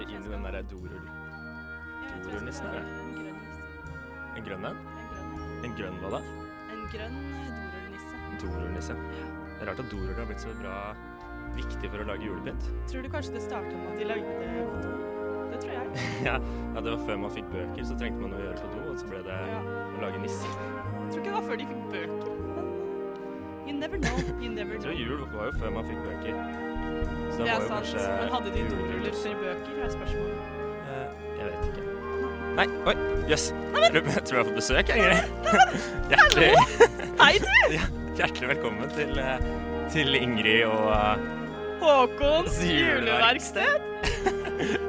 det inn i den derre dorull... Dorullnissen, er det? En grønn en? En grønn hva da? En grønn dorullnisse. Dorullnisse. Det er rart at doruller har blitt så bra viktig for å lage julepynt. Tror du kanskje det starta med at de lagde det på do? Det tror jeg. ja, det var før man fikk bøker, så trengte man å gjøre på do, og så ble det Ja. å lage nisser. Jeg tror ikke det var før de fikk bøker. Men you never know. You never Jeg tror jul var jo før man fikk bøker. Så Det det er sant. Men hadde de doruller før bøker, er spørsmålet. Uh, Jeg vet ikke. Nei, oi, jøss. Jeg tror jeg har fått besøk, jeg, Ingrid. Hjertelig, Hei, du! ja, hjertelig velkommen til, eh, til Ingrid og eh, Håkons Juleverksted.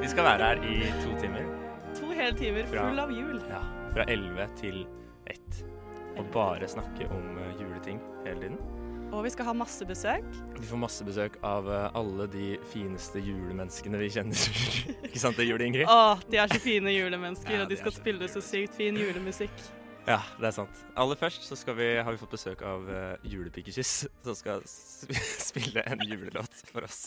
Vi skal være her i to timer. To hele timer Fra- full av jul. Ja, fra 11 til 1. Og bare snakke om juleting hele tiden. Og vi skal ha masse besøk. Vi får masse besøk av eh, alle de fineste julemenneskene vi kjenner. ikke sant det, Jule Ingrid? Å, de er så fine julemennesker, Ja, og de de skal så spille så sykt fin julemusikk. Ja, det er sant. Aller først så skal vi, har vi fått besøk av uh, Julepikekyss, som skal spille en julelåt for oss.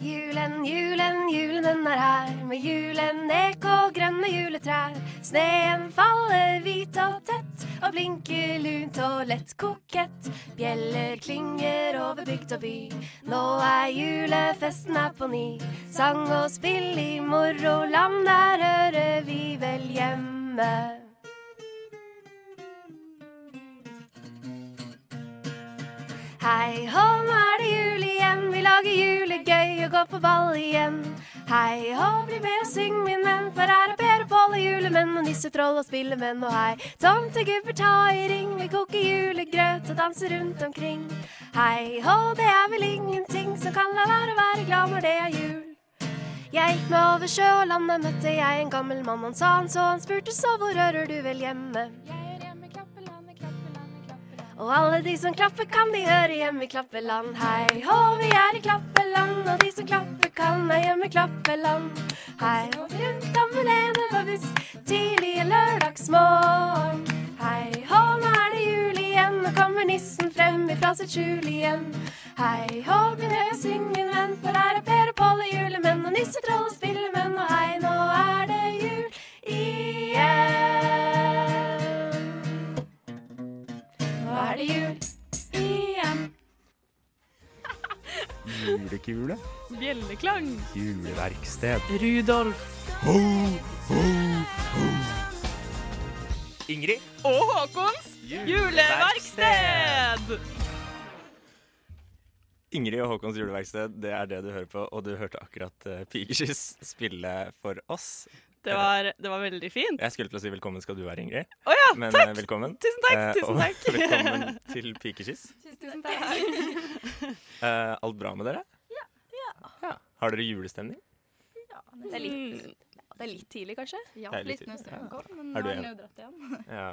Julen, julen, julen den er her. Med julenek og grønne juletrær. Sneen faller hvit og tett Og blinker lunt og lett kokett. Bjeller klinger over bygd og by. Nå er julefesten her på ny Sang og spill i moroland Der hører vi vel hjemme. Hei hå, nå er det jul lager julegøy og gå på ball igjen. Hei hå, bli med og syng, min venn, for her er Per og Pål og julemenn og nissetroll og spillemenn. Og hei, tomtegubber, ta i ring, vi koker julegrøt og danser rundt omkring. Hei hå, det er vel ingenting som kan la være å være glad når det er jul. Jeg gikk med over sjø og landet, møtte jeg en gammel mann. Han sa han så, han spurte så, hvor hører du vel hjemme? Og alle de som klapper kan de høre hjemme i Klappeland. Hei hå, vi er i Klappeland, og de som klapper kan er hjemme i Klappeland. Hei hå, rundt om alene på buss tidlig en lørdagsmorgen. Hei hå, nå er det jul igjen, nå kommer nissen frem ifra sitt skjul igjen. Hei hå, min høye syng, min venn, for her er Per og Pål og julemenn, og nissetroll og spillemenn, og hei, nå Julekule. Bjelleklang. Juleverksted. Rudolf. Ho, ho, ho. Ingrid. Og Håkons juleverksted! Ingrid og Håkons juleverksted, det er det du hører på, og du hørte akkurat uh, spille for oss. Det var, det var veldig fint. Jeg skulle til å si velkommen skal du være, Ingrid. Å ja, Men takk! eh, velkommen. Tusen takk, tusen takk. og velkommen til Pikekyss. Tusen takk. Eh, alt bra med dere? Ja. Har dere julestemning? Det er litt, det er litt tidlig, kanskje? Ja, litt litt når strømmen kom, men nå har jo dratt igjen. Ja.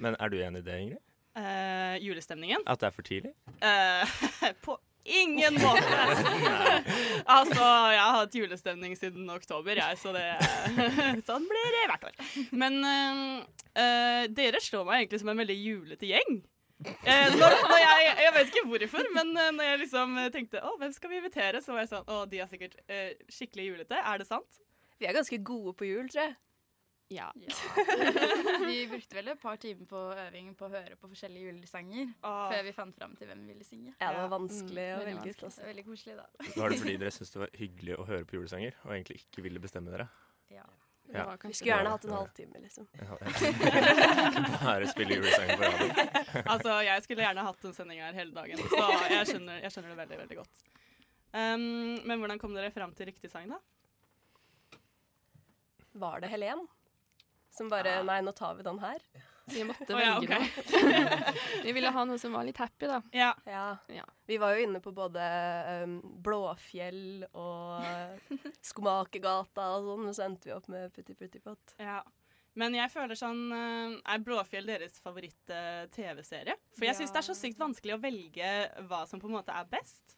Men er du enig i det, Ingrid? Uh, julestemningen? At det er for tidlig? Uh, på ingen måte. altså, jeg har hatt julestemning siden oktober, jeg, så det Sånn blir det hvert år. Men eh, eh, dere slår meg egentlig som en veldig julete gjeng. Eh, når, når jeg, jeg vet ikke hvorfor, men eh, når jeg liksom tenkte å, hvem skal vi invitere, så var jeg sånn å, de er sikkert eh, skikkelig julete. Er det sant? Vi er ganske gode på jul, tror jeg. Ja. Vi brukte vel et par timer på øving på å høre på forskjellige julesanger før vi fant fram til hvem vi ville synge. Ja, det var vanskelig vanskelig å velge ut. vanskelig. Altså. Veldig koselig, da. Var det fordi dere syntes det var hyggelig å høre på julesanger, og egentlig ikke ville bestemme dere? Ja. Ja. Vi skulle gjerne hatt en halvtime, liksom. Bare spille julesanger på radioen. Altså, jeg skulle gjerne hatt en sending her hele dagen, så jeg skjønner, jeg skjønner det veldig, veldig godt. Um, men hvordan kom dere fram til riktig sang, da? Var det Helen? Som bare Nei, nå tar vi den her. Vi måtte Å, ja, velge ok. noe. Vi ville ha noe som var litt happy, da. Ja. Ja. Ja. Vi var jo inne på både um, Blåfjell og Skomakergata og sånn, og så endte vi opp med Putti Putti Pott. ja. Men jeg føler sånn Er Blåfjell deres favoritt-TV-serie? For jeg syns det er så sykt vanskelig å velge hva som på en måte er best.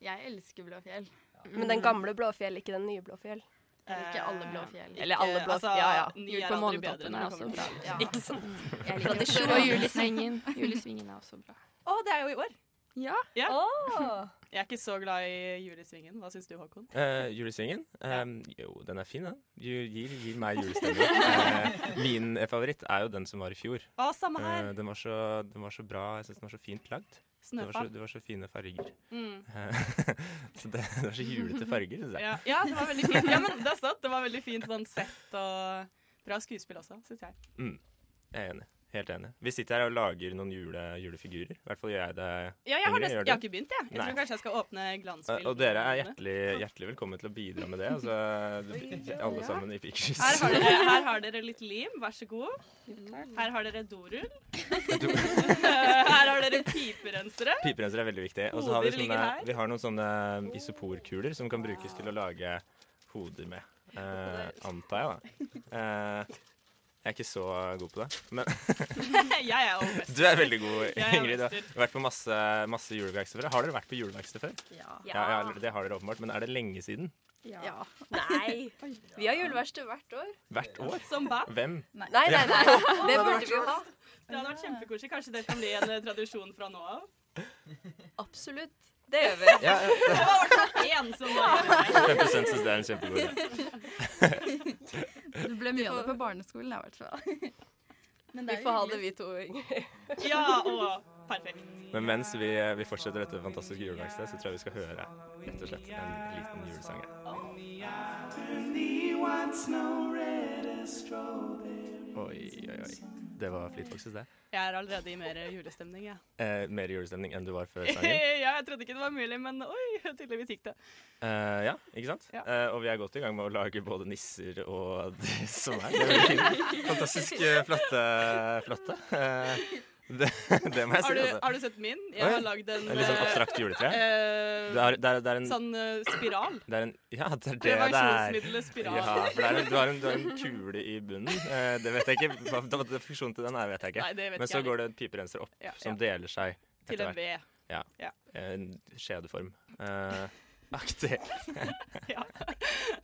Jeg elsker Blåfjell. Men den gamle Blåfjell, ikke den nye Blåfjell. Jeg ikke alle blå fjell. Eller alle blå- altså, ja, ja. Jul på aldri Månetoppen er også bra. Ja. Ikke sant? Jeg liker Tradisjon. Og Julesvingen. Julesvingen er også bra. Å, det er jo i år! Ja. Ja. Oh. Jeg er ikke så glad i julesvingen. Hva syns du, Håkon? Uh, julesvingen? Um, jo, den er fin, den. Ja. Gir, gir meg julestemning. uh, min eh, favoritt er jo den som var i fjor. Å, samme her. Uh, den, var så, den var så bra. Jeg syns den var så fint lagd. Det var så, Snøfall. det var så fine farger. Mm. Så det, det var så julete farger, syns jeg. Ja, ja, det var veldig fint. Ja, men det er sant. Det var veldig fint sånn sett og bra skuespill også, syns jeg. Mm. Jeg er enig. Helt enig. Vi sitter her og lager noen jule, julefigurer. I hvert fall gjør jeg det. Ja, jeg har, nesten, jeg har ikke begynt, jeg. Jeg Nei. tror kanskje jeg skal åpne glansbildet. Og dere er hjertelig, hjertelig velkommen til å bidra med det. Altså, alle sammen i Pictures. Her har, dere, her har dere litt lim, vær så god. Her har dere dorull. her har dere piperensere. Piperensere er veldig viktig. Og så har vi, sånne, vi har noen sånne isoporkuler som kan brukes til å lage hoder med. Eh, antar jeg, da. Eh, jeg er ikke så god på det. Men jeg er best. du er veldig god, er Ingrid. Du har vært på masse, masse juleverksted før. Har dere vært på juleverksted før? Ja. Ja, ja, det har dere åpenbart. Men er det lenge siden? ja. Nei. Vi har juleverksted hvert år. Hvert år? Som band. Hvem? Nei, nei, nei. Det burde vi jo ha. Det hadde vært kjempekoselig. Kanskje det kan bli en eh, tradisjon fra nå av. Absolutt. Det gjør vi. Ja, ja. Det var i hvert fall én som var 5 syns det er en kjempegod idé. Det ble mye av det på barneskolen, i hvert fall. Men Vi får ha det, vi to. Ja, og perfekt. Men mens vi, vi fortsetter dette fantastiske juleverkstedet, så tror jeg vi skal høre rett og slett en liten julesang. Oi, oi, oi. Det var Fleetfoxes, det. Jeg er allerede i mer julestemning, jeg. Eh, mer julestemning enn du var før sangen. ja, jeg trodde ikke det var mulig, men oi, tydeligvis gikk det. Eh, ja, ikke sant? Ja. Eh, og vi er godt i gang med å lage både nisser og det som er. Det er. Fantastisk eh, flotte. flotte. Eh, det, det må jeg Har si. du, Altså. har du sett min? Jeg har lagd en En litt sånn eh, abstrakt juletre. eh, Det er, det er, det er en, Sånn eh, spiral. det er en Ja, det er det det er. Prevensjonsmiddelet spiral. Ja, for det er en, du, har en, du har en kule i bunnen. Eh, det vet jeg ikke. Hva hva definisjonen til den er, vet jeg ikke. Nei, det vet Men ikke så jeg går det en piperenser opp Ja, som ja. deler seg Til etter en hvert. V. En skjedeform. Eh, aktig. Ja.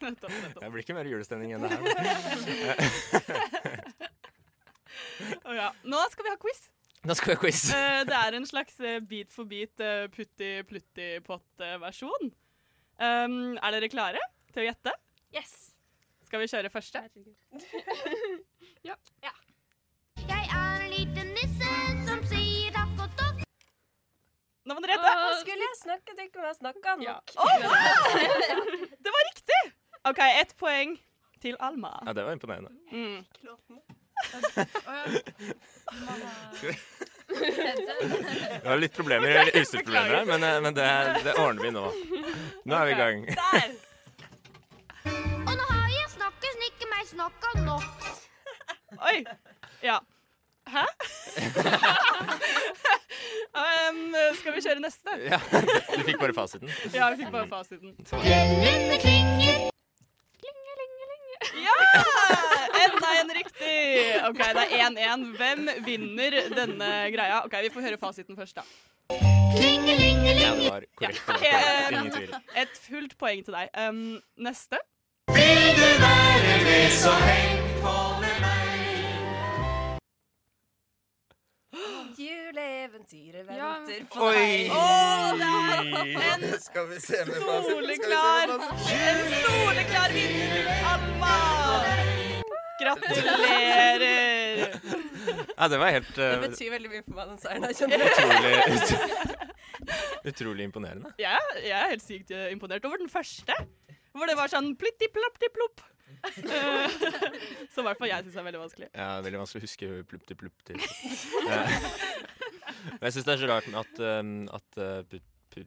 nettopp, nettopp. Det blir ikke mer julestemning enn det her. Å ja. Nå skal vi ha quiz. Nå skal vi ha quiz. Eh, det er en slags eh, bit for bit uh, putti-plutti-pott-versjon. Um, er dere klare til å gjette? Yes. Skal vi kjøre første? Jeg er en liten nisse som sier takk og takk. Nå må dere gjette. Nå skulle jeg snakket ikke om jeg snakka Ja. nok. Å, det var riktig! OK, ett poeng til Alma. Ja, det var imponerende. Mm. Vi har litt problemer, litt utstyrsproblemer her, men, eh, men det, det ordner vi nå. Nå er vi i gang. Der! Og nå har jeg snakket, ikke meg snakka nok. Oi. Ja. Hæ? um, skal vi kjøre neste? Ja, Du fikk bare fasiten. Ja, vi fikk bare fasiten. Klellene klinger. Ja! Enda riktig! OK, det er 1-1. Hvem vinner denne greia? OK, Vi får høre fasiten først, da. Ja, det var korrekt. Korrekt. Ingen tvil. Et fullt poeng til deg. Um, neste. Juleeventyret Ja. venter på Oi! deg. Å, det er en Skal vi se med soleklar En soleklar vinner, Alma! Gratulerer! Ja, det var helt Det eh, betyr veldig mye for meg, den seieren. Jeg kjenner det. utrolig Utrolig imponerende. Er- jeg er helt sykt eh, imponert over den første. Hvor det var sånn plitti-plopp-ti-plopp. Eh, Som i hvert fall jeg syns er veldig vanskelig. Ja, veldig vanskelig å huske plupp til plupp til. Eh, Men jeg syns det er så rart med at, um, at uh,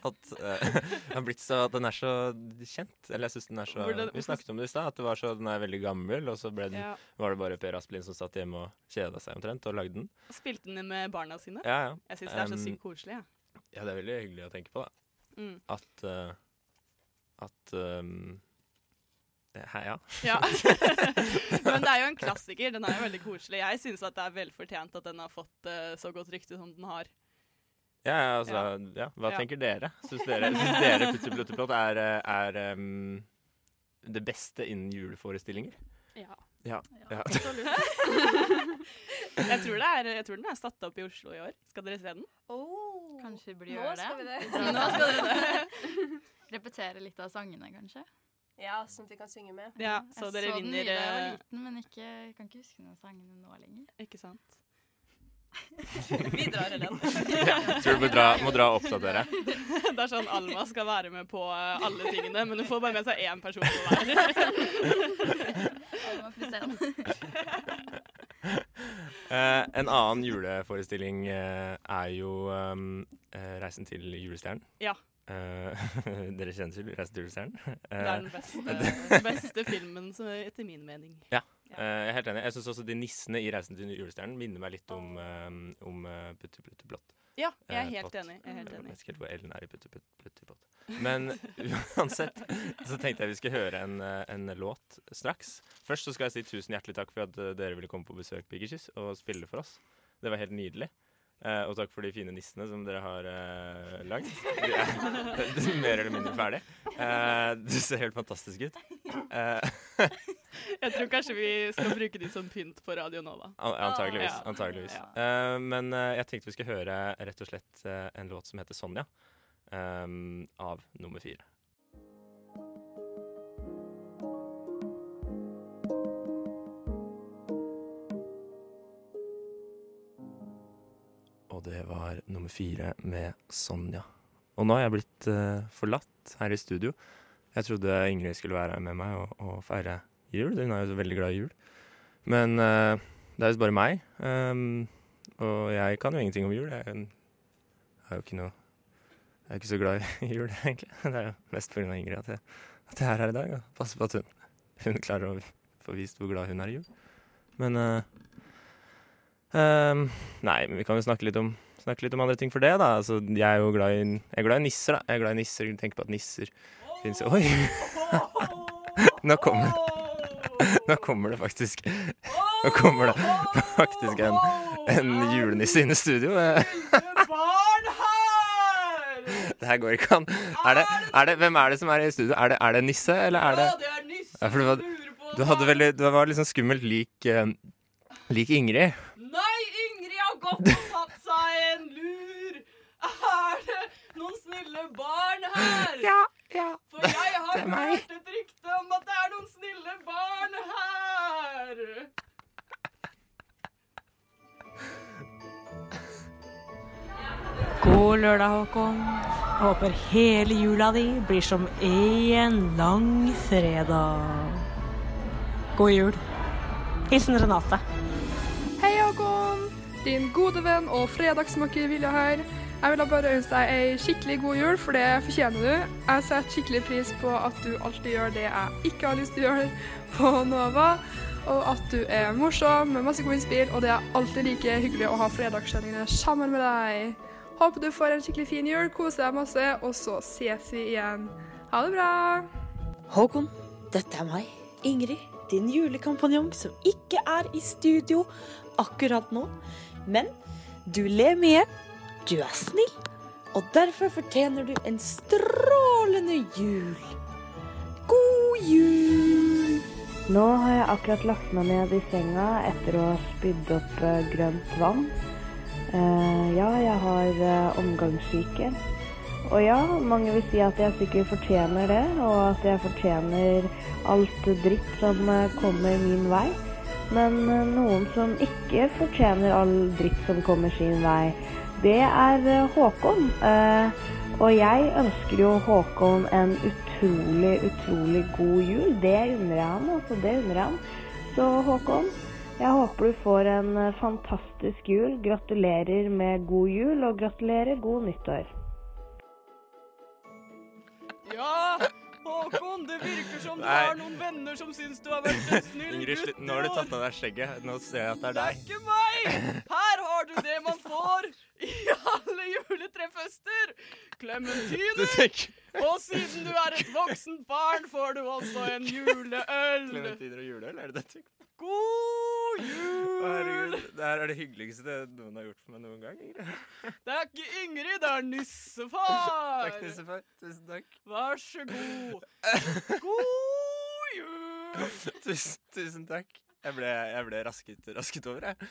At eh, den har blitt så, den er så kjent. Eller jeg synes den er så Vi snakket om det i stad, at det var så, den er veldig gammel. Og så den, Ja. var det bare Per Asplin som satt hjemme og kjeda seg omtrent, og lagde den. Og Spilte den med barna sine. Ja, ja. Jeg syns det er så sykt koselig. Ja. ja, det er veldig hyggelig å tenke på, da. Mm. At uh, At um, Hæ, ja. Ja. Men det er jo en klassiker. Den er jo veldig koselig. Jeg syns det er velfortjent at den har fått uh, så godt rykte som den har. Ja, ja, altså, ja. Hva Ja. tenker dere? Syns dere, syns dere Putti Plutteplott er, er um, det beste innen juleforestillinger? Ja. Ja. ja. jeg, tror det er, jeg tror den er satt opp i Oslo i år. Skal dere se den? Oh, kanskje vi burde gjøre det. skal vi det. Nå skal dere det. Repetere litt av sangene, kanskje. Ja, sånn at vi kan synge med. Ja, så jeg dere så den vinner da jeg var eh, liten, men ikke, jeg kan ikke huske noen av sangene nå lenger. Ikke sant? Vi drar, Helen. Tror du må dra, må dra og oppdatere. Det er sånn Alma skal være med på eh, alle tingene, men hun får bare med seg én person på hver. Eh, en annen juleforestilling uh, er jo um, uh, 'Reisen til julestjernen'. Ja. Eh, dere kjenner til 'Reisen til julestjernen'? Det er den beste, beste filmen, så, etter min mening. Ja, eh, jeg er helt enig. Jeg syns også de nissene i 'Reisen til julestjernen' minner meg litt om, um, om uh, Putte Blått. Ja, jeg er helt enig. Jeg helt Jeg vet ikke helt hvor Ellen er i Putti Plutte Blått. Men uansett så tenkte jeg vi skulle høre en, en låt straks. Først så skal jeg si tusen hjertelig takk for at dere ville komme på besøk Biggerkyss, og spille for oss. Det var helt nydelig. Eh, og takk for de fine nissene som dere har uh, lagd. De er mer eller mindre ferdig. Eh, du ser helt fantastisk ut. Eh, Jeg tror kanskje vi skal bruke de som pynt på Radio Nova. An- Antageligvis. Ja. antageligvis. Eh, men eh, jeg tenkte vi skulle høre rett og slett eh, en låt som heter 'Sonja', eh, av nummer fire. Nummer fire med 'Sonja'. Og nå har jeg blitt uh, forlatt her i studio. Jeg trodde Ingrid skulle være her med meg og, og feire jul. Hun er jo så veldig glad i jul. Men uh, det er visst bare meg. Um, og jeg kan jo ingenting om jul. Jeg er jo ikke noe Jeg er ikke så glad i jul, egentlig. Det er jo mest pga. Ingrid at jeg, at jeg er her i dag og passer på at hun, hun klarer å få vist hvor glad hun er i jul. Men uh, um, Nei, men vi kan jo snakke litt om Snakke litt om andre ting for det, da. Altså, jeg er jo glad i, jeg er glad i nisser, da. Jeg er glad i nisser. Tenk på at nisser fins Oi! Nå kommer det Nå kommer det faktisk Nå kommer det faktisk en, en julenisse inn i studio. Det her går ikke an. Er det, er det, hvem er det som er i studio? Er det, er det nisse, eller er det det er nisse Ja, det Du hadde veldig Du var sånn skummelt lik, eh, lik Ingrid. Nei, Ingrid har gått og tatt seg en lur. Er det noen snille barn her? Ja, ja. For jeg har hørt et rykte om at det er noen snille barn her. God lørdag, Håkon. Jeg håper hele jula di blir som en lang fredag. God jul. Hilsen Renate. Hei, Håkon! Din gode venn og fredagsmakker Vilja her. Jeg vil bare ønske deg ei skikkelig god jul, for det fortjener du. Jeg setter skikkelig pris på at du alltid gjør det jeg ikke har lyst til å gjøre på Nova, og at du er morsom med masse gode innspill, og det er alltid like hyggelig å ha fredagssendingene sammen med deg. Håper du får en skikkelig fin jul, koser deg masse, og så ses vi igjen. Ha det bra! Håkon, dette er meg, Ingrid, din julekompanjong som ikke er i studio akkurat nå. Men du ler mye, du er snill, og derfor fortjener du en strålende jul. God jul! Nå har jeg akkurat lagt meg ned i senga etter å ha spydd opp eh, grønt vann. Eh, ja, jeg har uh, omgangssyke. Og ja, mange vil si at jeg sikkert fortjener det, og at jeg fortjener alt dritt som eh, kommer min vei. Men eh, noen som ikke fortjener all dritt som kommer sin vei, det er eh, Håkon. Eh, og jeg ønsker jo Håkon en utrolig, utrolig god jul. Det unner jeg ham, altså. Det unner jeg ham. Så Håkon, jeg håper du får en eh, fantastisk jul. Gratulerer med god jul, og gratulerer god nyttår. Ja, Håkon, det virker som du Nei. har noen venner som syns du har vært en snill Ingrid, gutt. slutt. Nå har du tatt av deg skjegget. Nå ser jeg at det er deg. Det er ikke meg! Her har du det man får i alle juletrefester. Klementiner. Og siden du er et voksent barn, får du også en juleøl. Klementiner og juleøl, er det det du tenker? God jul! Herregud, det her er det hyggeligste noen har gjort for meg noen gang. Det er ikke Ingrid, det er nissefar. Takk, nissefar. Tusen takk. Vær så god. God jul! Tusen, tusen takk. Jeg ble, jeg ble rasket, rasket over, jeg.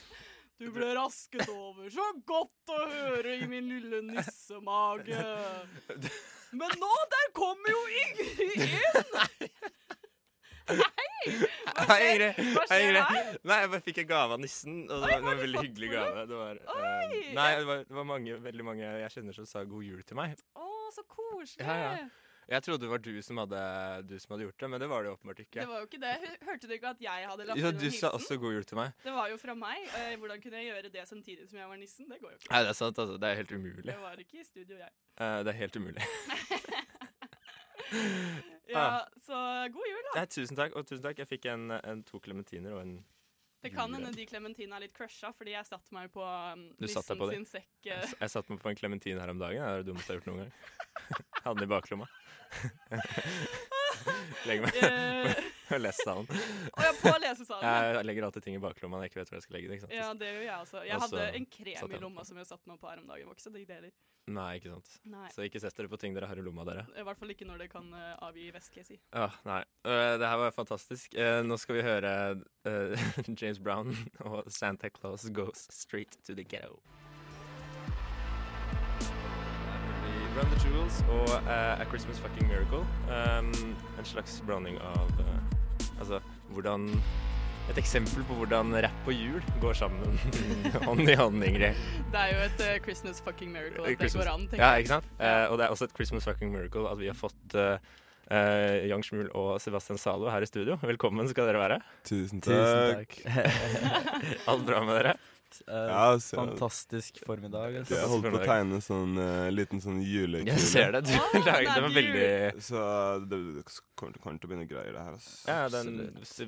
Du ble rasket over. Så godt å høre i min lille nissemage. Men nå, der kommer jo Ingrid inn! Hei! Hva Hei, skjer, Ingrid. hva Hei, skjer Ingrid. her? Nei, jeg bare fikk en gave av nissen. Og det Oi, var, hva det har var en du veldig fått hyggelig for gave. Det var, eh, Oi, nei, det var, det var mange, veldig mange jeg kjenner som sa god jul til meg. Å, så koselig. Ja, ja. Jeg trodde det var du som hadde, du som hadde gjort det, men det var det jo åpenbart ikke. Det var jo ikke det. Hø- Hørte du ikke at jeg hadde lagt Ja, inn en du sa hilsen? også god jul til meg. Det var jo fra meg. Eh, Hvordan kunne jeg gjøre det samtidig som jeg var nissen? Det går jo ikke. Nei, det er sant, altså. Det er helt umulig. Jeg var ikke i studio, jeg. Eh, det er helt umulig. Ja, så god jul, da. Nei, tusen takk. Og tusen takk. Jeg fikk en, en to klementiner og en Det kan hende de klementinene er litt crusha, fordi jeg satte meg på um, nissen på sin sekk. Jeg, eh. jeg satte meg på en klementin her om dagen. Det er det dummeste jeg har gjort noen gang. Hadde den i baklomma. Legg meg Eh. Og lese salen. Å ja, på lesesalen. Jeg legger alltid ting i baklomma når jeg ikke vet hvor jeg skal legge det. ikke sant? Ja, det gjør jeg også. Jeg også hadde en krem i lomma som jeg satte meg på her om dagen. Var ikke så digg det heller. Nei, ikke sant. Nei. Så ikke sett dere på ting dere har i lomma, dere. I hvert fall ikke når det kan uh, avgi væske, si. Ja, nei. Uh, det her var fantastisk. Uh, nå skal vi høre James Brown og Santa Claus Goes Straight to the Ghetto. Run the Jewels og uh, A Christmas Fucking Miracle. Um, en slags blanding av eh, Altså hvordan Et eksempel på hvordan rapp og jul går sammen hånd i hånd, Ingrid. Det er jo et uh, Christmas fucking miracle at det går an, tenker jeg. ja, ikke sant? Uh, og det er også et Christmas fucking miracle at vi har fått uh, Jan Schmuel og Sebastian Zalo her i studio. Velkommen skal dere være. Tusen Tusen takk. Alt bra med dere? Eh, Ja, så- fantastisk formiddag. altså. Jeg holdt på å tegne sånn eh, liten sånn julekule. Jeg ser det. Du Ah, laget det var veldig Så det, det kommer, kommer til å begynne greier, det her. ass. ja, den,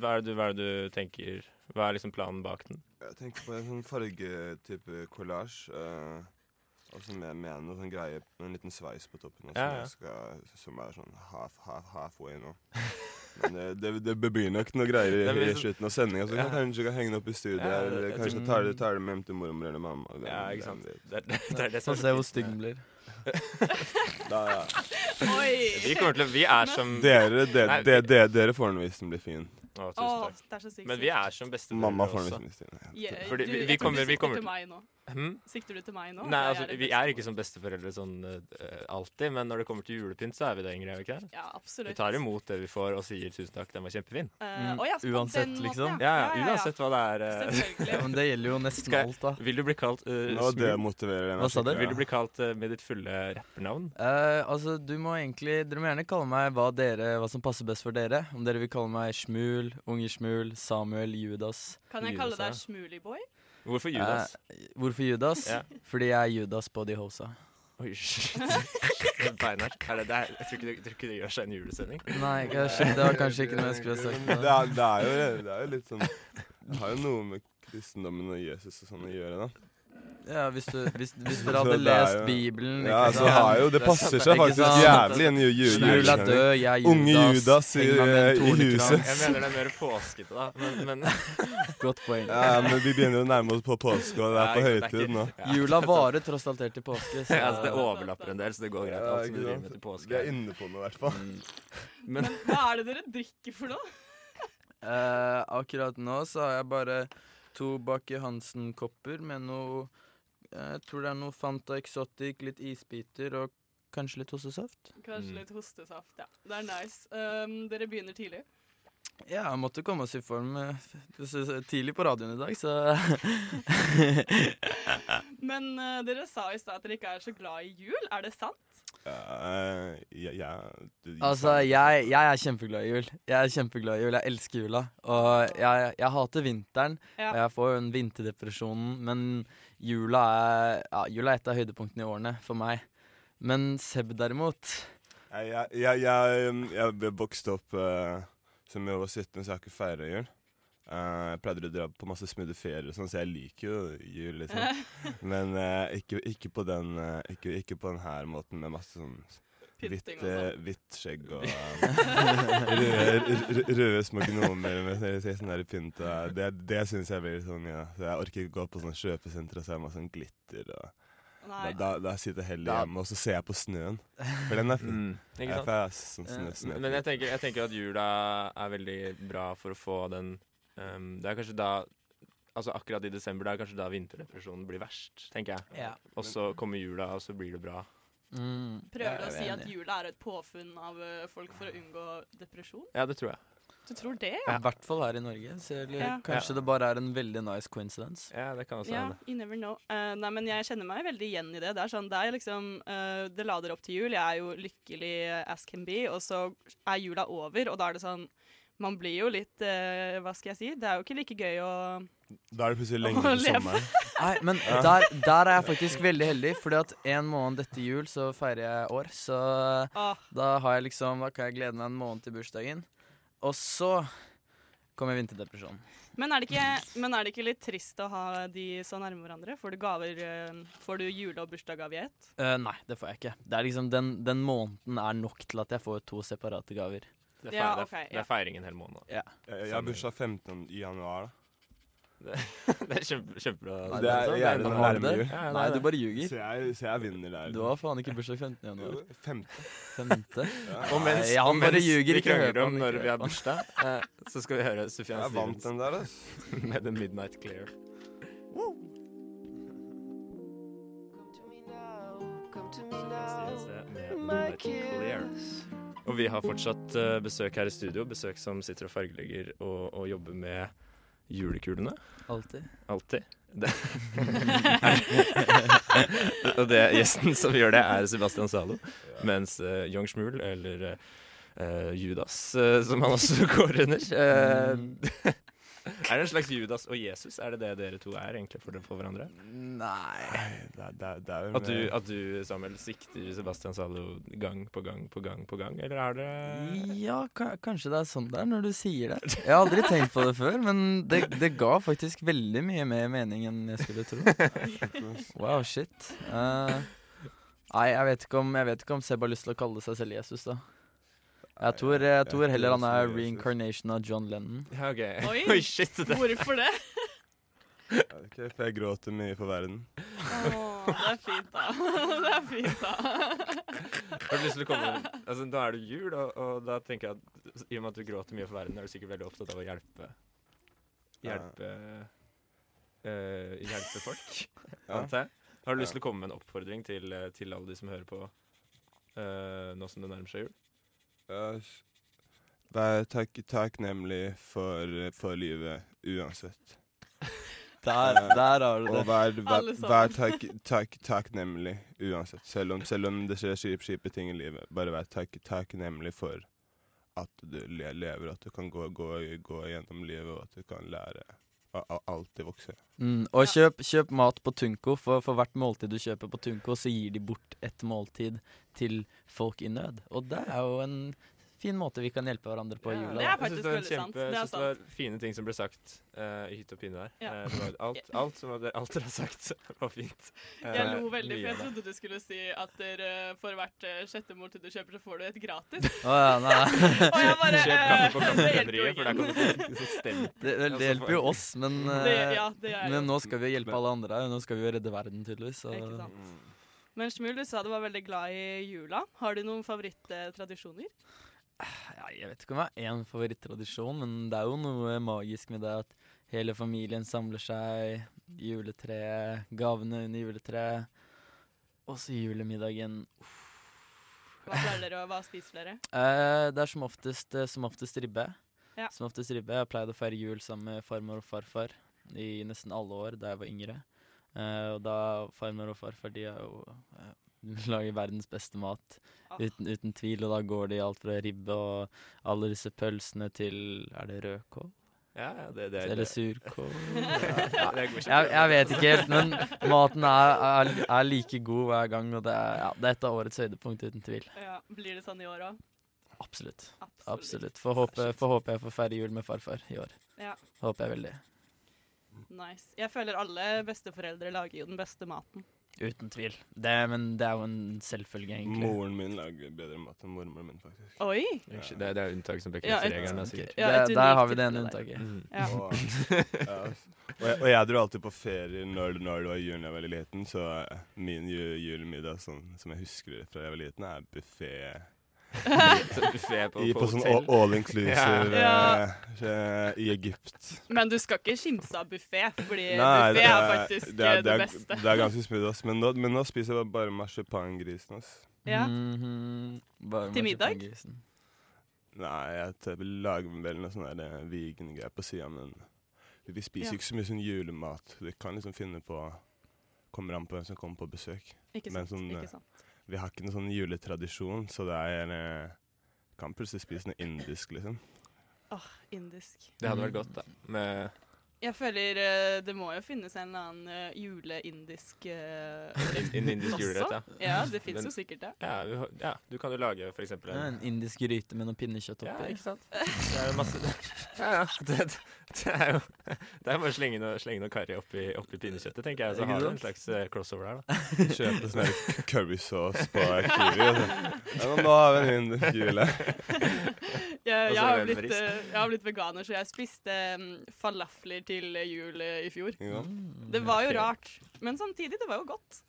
hva, er det du, hva er det du tenker Hva er liksom planen bak den? Jeg tenker på en sånn fargetype collage. eh, og så med, med noe sånn greie, en liten sveis på toppen, også, Ja, som, ja. skal, som er sånn half, half, halfway nå. Men eh, det, det, det blir nok noe greier i, i slutten av sendinga, så Ja. kanskje kanskje kan henge det opp i studio. Ja, eller kanskje tar det, tar det med hjem til mormor eller mamma. Det- Ja, ikke sant. det- Det, det, det er det som se hvor stygg den blir. Da, ja. Oi! Vi kommer til å Vi er som Dere, de, Nei, de, de, dere får den hvis den blir fin. Å, tusen takk. det er Men vi er som besteforeldre Mamma får den også. hvis den blir fin. Yeah, Fordi du, vi, vi kommer, vi kommer til meg nå. Hm? Sikter du til meg nå? Nei, altså, er vi er ikke som besteforeldre sånn uh, alltid, men når det kommer til julepynt, så er vi det, Ingrid. er vi ikke det? Ja, absolutt. Vi tar imot det vi får, og sier tusen takk, den var kjempefin. Uh, Mm, ja, uansett, liksom. Ja, Ja, ja, ja, ja. uansett hva det er. Uh, Selvfølgelig. Ja, men det gjelder jo nesten jeg- alt, da. Vil du bli kalt uh, jeg meg Hva sa du? Vil du bli kalt med ditt fulle rappernavn? Eh, altså, du må egentlig Dere må gjerne kalle meg hva, dere, hva som passer best for dere. Om dere vil kalle meg Smul, Unge Smul, Samuel, Judas. Kan jeg kalle deg Smoolyboy? Hvorfor Judas? Eh, hvorfor Judas? Ja. Fordi jeg er Judas på de hosa. Oi, shit. Beinhardt. Er det der? Jeg tror ikke det, tror ikke det gjør seg en julesending. Nei, kanskje, det var kanskje ikke noe jeg skulle ha sagt. Det er, det, er jo, det er jo litt sånn Det har jo noe med kristendommen og Jesus og sånn å gjøre, da. Ja, hvis, du, hvis, hvis dere hadde lest jo- Bibelen Ja, så har jo Det er passer seg faktisk sant? jævlig inn i julen. ju- er død, jeg er Unge Judas i, i huset. Jeg mener det er mer påskete, da. Men, men Godt poeng. Ja, men vi begynner jo å nærme oss på påske, og det er på høytid nå. Jula varer tross alt helt til påske. Så. ja, altså, det overlapper en del, så det går greit. Ja, Alt som du driver med til påske. Vi er inne på noe, i hvert fall. Men Men hva er det dere drikker for noe? Uh, akkurat nå så har jeg bare to Bakke Hansen-kopper med noe Jeg tror det er noe Fanta Exotic, litt isbiter og kanskje litt hostesaft. Kanskje Mm. litt hostesaft, ja. Det er nice. Um, dere begynner tidlig. Ja, jeg måtte komme oss i form tidlig på radioen i dag, så Men uh, dere sa i stad at dere ikke er så glad i jul. Er det sant? Uh, ja, ja, Altså, jeg, jeg er kjempeglad i jul. Jeg er kjempeglad i jul. Jeg elsker jula. Og jeg, jeg hater vinteren. Ja. Og jeg får jo en vinterdepresjonen, Men jula er, ja, jula er et av høydepunktene i årene for meg. Men Seb derimot Jeg, jeg, jeg, jeg, um, ble vokst opp uh, som jeg var 17, så jeg har ikke feira jul. Uh, jeg pleide å dra på masse smoothie ferier, og sånn, så jeg liker jo jul, liksom. Men uh, ikke, ikke, på den, uh, ikke, ikke på den her måten, med masse sånn hvitt, uh, sånn. hvitt skjegg og uh, røde, røde, små gnomer med sånn- der pynt. og Det, det syns jeg blir sånn ja. Så jeg orker ikke gå på sånn kjøpesenter og se masse sånn glitter. og da, Nei. da, da sitter jeg heller hjemme og så ser jeg på snøen. For den er fin. Mm, ikke sant? for jeg er sånn snø, snø. Men jeg tenker, jeg tenker at jula er veldig bra for å få den Um, det er kanskje da Altså akkurat i desember, det er kanskje da vinterdepresjonen blir verst, tenker jeg. Ja. Og så kommer jula, og så blir det bra. Mm, Prøver du å si at jula er et påfunn av eh, folk for å unngå depresjon? Ja, det tror jeg. Du tror det, I ja? hvert fall her i Norge. Så eller, Ja. Kanskje det bare er en veldig nice coincidence. Ja, det kan også Ja, hende. you never know. Uh, nei, men jeg kjenner meg veldig igjen i det. Det er sånn, det er liksom uh, Det lader opp til jul. Jeg er jo lykkelig as can be, og så er jula over, og da er det sånn Man blir jo litt eh, Hva skal jeg si? Det er jo ikke like gøy å Da er det plutselig lenge til leve. sommeren. Nei, men der, der er jeg faktisk veldig heldig, fordi at en måned etter jul så feirer jeg år. Så Ah. da har jeg liksom Da kan jeg glede meg en måned til bursdagen. Og så kommer vinterdepresjonen. men er, det ikke, men er det ikke litt trist å ha de så nærme hverandre? Får du gaver eh, Får du jule- og bursdagsgave i ett? Uh, nei, det får jeg ikke. Det er liksom Den, den måneden er nok til at jeg får to separate gaver. Det er, Ja, feir, ok, det er, det er feiring en hel måned. Ja. Jeg, har bursdag 15. i januar. da. Det, det er kjempe, kjempebra. Nei, Det er jævlig nærme jul. Ja, Nei, du bare ljuger. Så jeg, så jeg vinner der. Du har faen ikke bursdag 15. januar. Jo, 15. Femte? Og mens, Nei, han bare ljuger, vi ikke hør krangler om når vi har bursdag, eh, så skal vi høre Sufjan Jeg vant Stevens den der, ass. med The Midnight Clear. Stevens med Midnight Clear. Og vi har fortsatt eh, besøk her i studio, besøk som sitter og fargelegger og, og jobber med julekulene. Alltid. Alltid. Det. og det gjesten som gjør det, er Sebastian Zalo. Mens uh, Young Schmuel, eller uh, Judas, uh, som han også går under eh, Er det en slags Judas og Jesus? Er det det dere to er egentlig for, for hverandre? Nei Det, det, det er jo At du, at du, Samuel, sikter Sebastian Zalo gang på gang på gang på gang? Eller er det Ja, kanskje det er sånn det er når du sier det. Jeg har aldri tenkt på det før, men det, det ga faktisk veldig mye mer mening enn jeg skulle tro. Wow, shit. Uh, nei, jeg vet, ikke om, jeg vet ikke om Seb har lyst til å kalle seg selv Jesus, da. Jeg tror, jeg tror heller han er reincarnation av John Lennon. Ja, OK. Oi, Oi, shit. Det. Hvorfor det? okay, for jeg gråter mye for verden. Oh, det er fint, da. Det er fint, da. Har du lyst til å komme Altså, Da er det jul, og, og da tenker jeg at i og med at du gråter mye for verden, er du sikkert veldig opptatt av å hjelpe Hjelpe eh, Hjelpe folk, antar jeg. Har du lyst til å komme med en oppfordring til, eh, til alle de som hører på eh, nå som det nærmer seg jul? Vær takk, takknemlig for, for livet uansett. Der, Eh, der har du Og det. vær, vær, vær takk, takk, takknemlig uansett. Selv om, selv om det skjer kjipe, skip, ting i livet. Bare vær takk, takknemlig for at du lever, at du kan gå, gå, gå gjennom livet, og at du kan lære alltid vokse. Mm, og kjøp, kjøp mat på Tunco, for for hvert måltid du kjøper på Tunco, så gir de bort et måltid til folk i nød. Og det er jo en fin måte vi kan hjelpe hverandre på i jula. det er faktisk veldig sant. kjempe- Det er sant. det var fine ting som ble sagt uh, i hytt og pinne der. Ja. Uh, alt, alt, som alt dere har sagt, var fint. Uh, Jeg lo veldig, for jeg trodde du skulle si at dere, for hvert eh, sjette måltid du kjøper, så får du et gratis. Oh, ja, nei. Og jeg bare Kjøp kaffe på eh, Kaffebrenneriet, for der kan du få stemt. Det, det, det hjelper jo oss, men, Det, eh, ja, det men nå skal vi hjelpe alle andre her. Nå skal vi jo redde verden, tydeligvis. Så. Ikke sant. Men Smul, du sa du var veldig glad i jula. Har du noen favorittradisjoner? Ja, jeg vet ikke om jeg har én favorittradisjon, men det er jo noe magisk med det at hele familien samler seg, juletreet, gavene under juletreet, og så julemiddagen. Hva pleier dere å, hva spiser dere? Eh, det er som oftest, eh, som oftest ribbe. Ja. Som oftest ribbe. Jeg har pleid å feire jul sammen med farmor og farfar i nesten alle år da jeg var yngre. Eh, og da farmor og farfar de er jo eh, lager verdens beste mat, Ah. uten, uten tvil. Og da går det i alt fra ribbe og alle disse pølsene til Er det rødkål? Ja, ja, det, det er Eller surkål? Ja, jeg, jeg vet ikke helt, men maten er, er, er like god hver gang, og det er, ja, det er et av årets høydepunkt, uten tvil. Ja, blir det sånn i år òg? Absolutt. Absolutt. Absolutt. Får håpe, får håpe jeg får feire jul med farfar i år. Ja. Håper jeg veldig. Nice. Jeg føler alle besteforeldre lager jo den beste maten. Uten tvil. Det, men det er jo en selvfølge, egentlig. Moren min lager bedre mat enn mormoren min, faktisk. Oi! Det, er- det er unntak som Ja, bekrefter ja, regelen. sikkert. Ja, Det- der har vi det ene unntaket. Mm. Ja. Og, ja, og, jeg, og jeg dro alltid på ferie når, når det var jul da jeg var liten, så min ju, julemiddag sånn, som jeg husker fra jeg var liten, er Buffé på, I, på på sånn all, all inclusive Ja. eh, i Egypt. Men du skal ikke kimse av buffé, fordi Nei, buffé er faktisk det er, eh, det, det er, beste. det er ganske smooth, ass. Men nå, men nå spiser jeg bare marsipangrisen, ass. Ja. Mhm, bare Til middag? Nei, jeg vil lage vel noe sånn vegan-greier på sida, men vi spiser Ja. ikke så mye sånn julemat. Du kan liksom finne på Kommer an på hvem som kommer på besøk. Ikke Men sant, sånn, ikke sant. Vi har ikke noen sånn juletradisjon, så det er eh, Kan plutselig spise noe indisk, liksom. Åh, indisk. Det hadde vært godt, da. Med Jeg føler uh, det må jo finnes en eller annen eh, juleindisk uh, En indisk julerett, ja. Ja, det fins jo sikkert det. Ja, vi ja, du kan jo lage for eksempel Ja, en indisk gryte med noe pinnekjøtt oppi. Ja, ikke sant? Det er jo masse Ja, ja. Det, det er jo Det er bare å slenge noe, slenge noe karri oppi, oppi pinnekjøttet, tenker jeg. Så har du en slags uh, crossover her, da. Kjøpe sånn currysaus på Kiwi. Ja, men nå har vi en indisk jule. Jeg, jeg, har er blitt, eh, jeg har blitt veganer, så jeg spiste um, falafler til jul eh, i fjor. Ja. Det var jo rart, men samtidig, det var jo godt.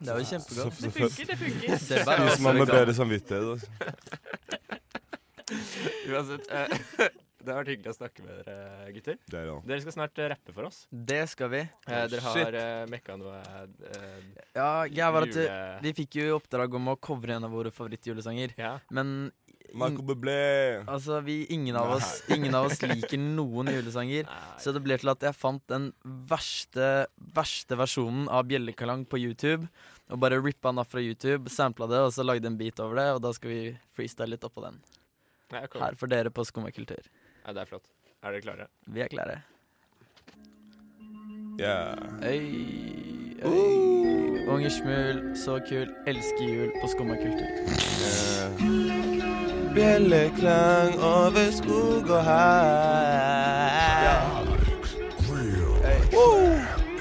Det er jo kjempegodt. Så- så- Det funker, det funker. Det er Spiser man med bedre samvittighet. Altså. Uansett. eh, det har vært hyggelig å snakke med dere, gutter. Det er det. Dere skal snart eh, rappe for oss. Det skal vi. Eh, dere har uh, mekka noe eh, Ja, greia var at jule... eh, vi fikk jo i oppdrag om å covre en av våre favorittjulesanger. Ja. Men Marco Bublé. altså, vi, ingen, av oss, ingen av oss liker noen julesanger. Så det ble til at jeg fant den verste, verste versjonen av Bjellekalang på YouTube. Og bare rippa den av fra YouTube, sampla det, og så lagde en beat over det. Og da skal vi freestyle litt oppå den. Her for dere på Skummakultur. Ja, det er flott. Er dere klare? Vi er klare. Yeah. Øy, øy. Unge smul, så kul. Elsker jul på Skummakultur. Eh, Bjelleklang over skog og hei.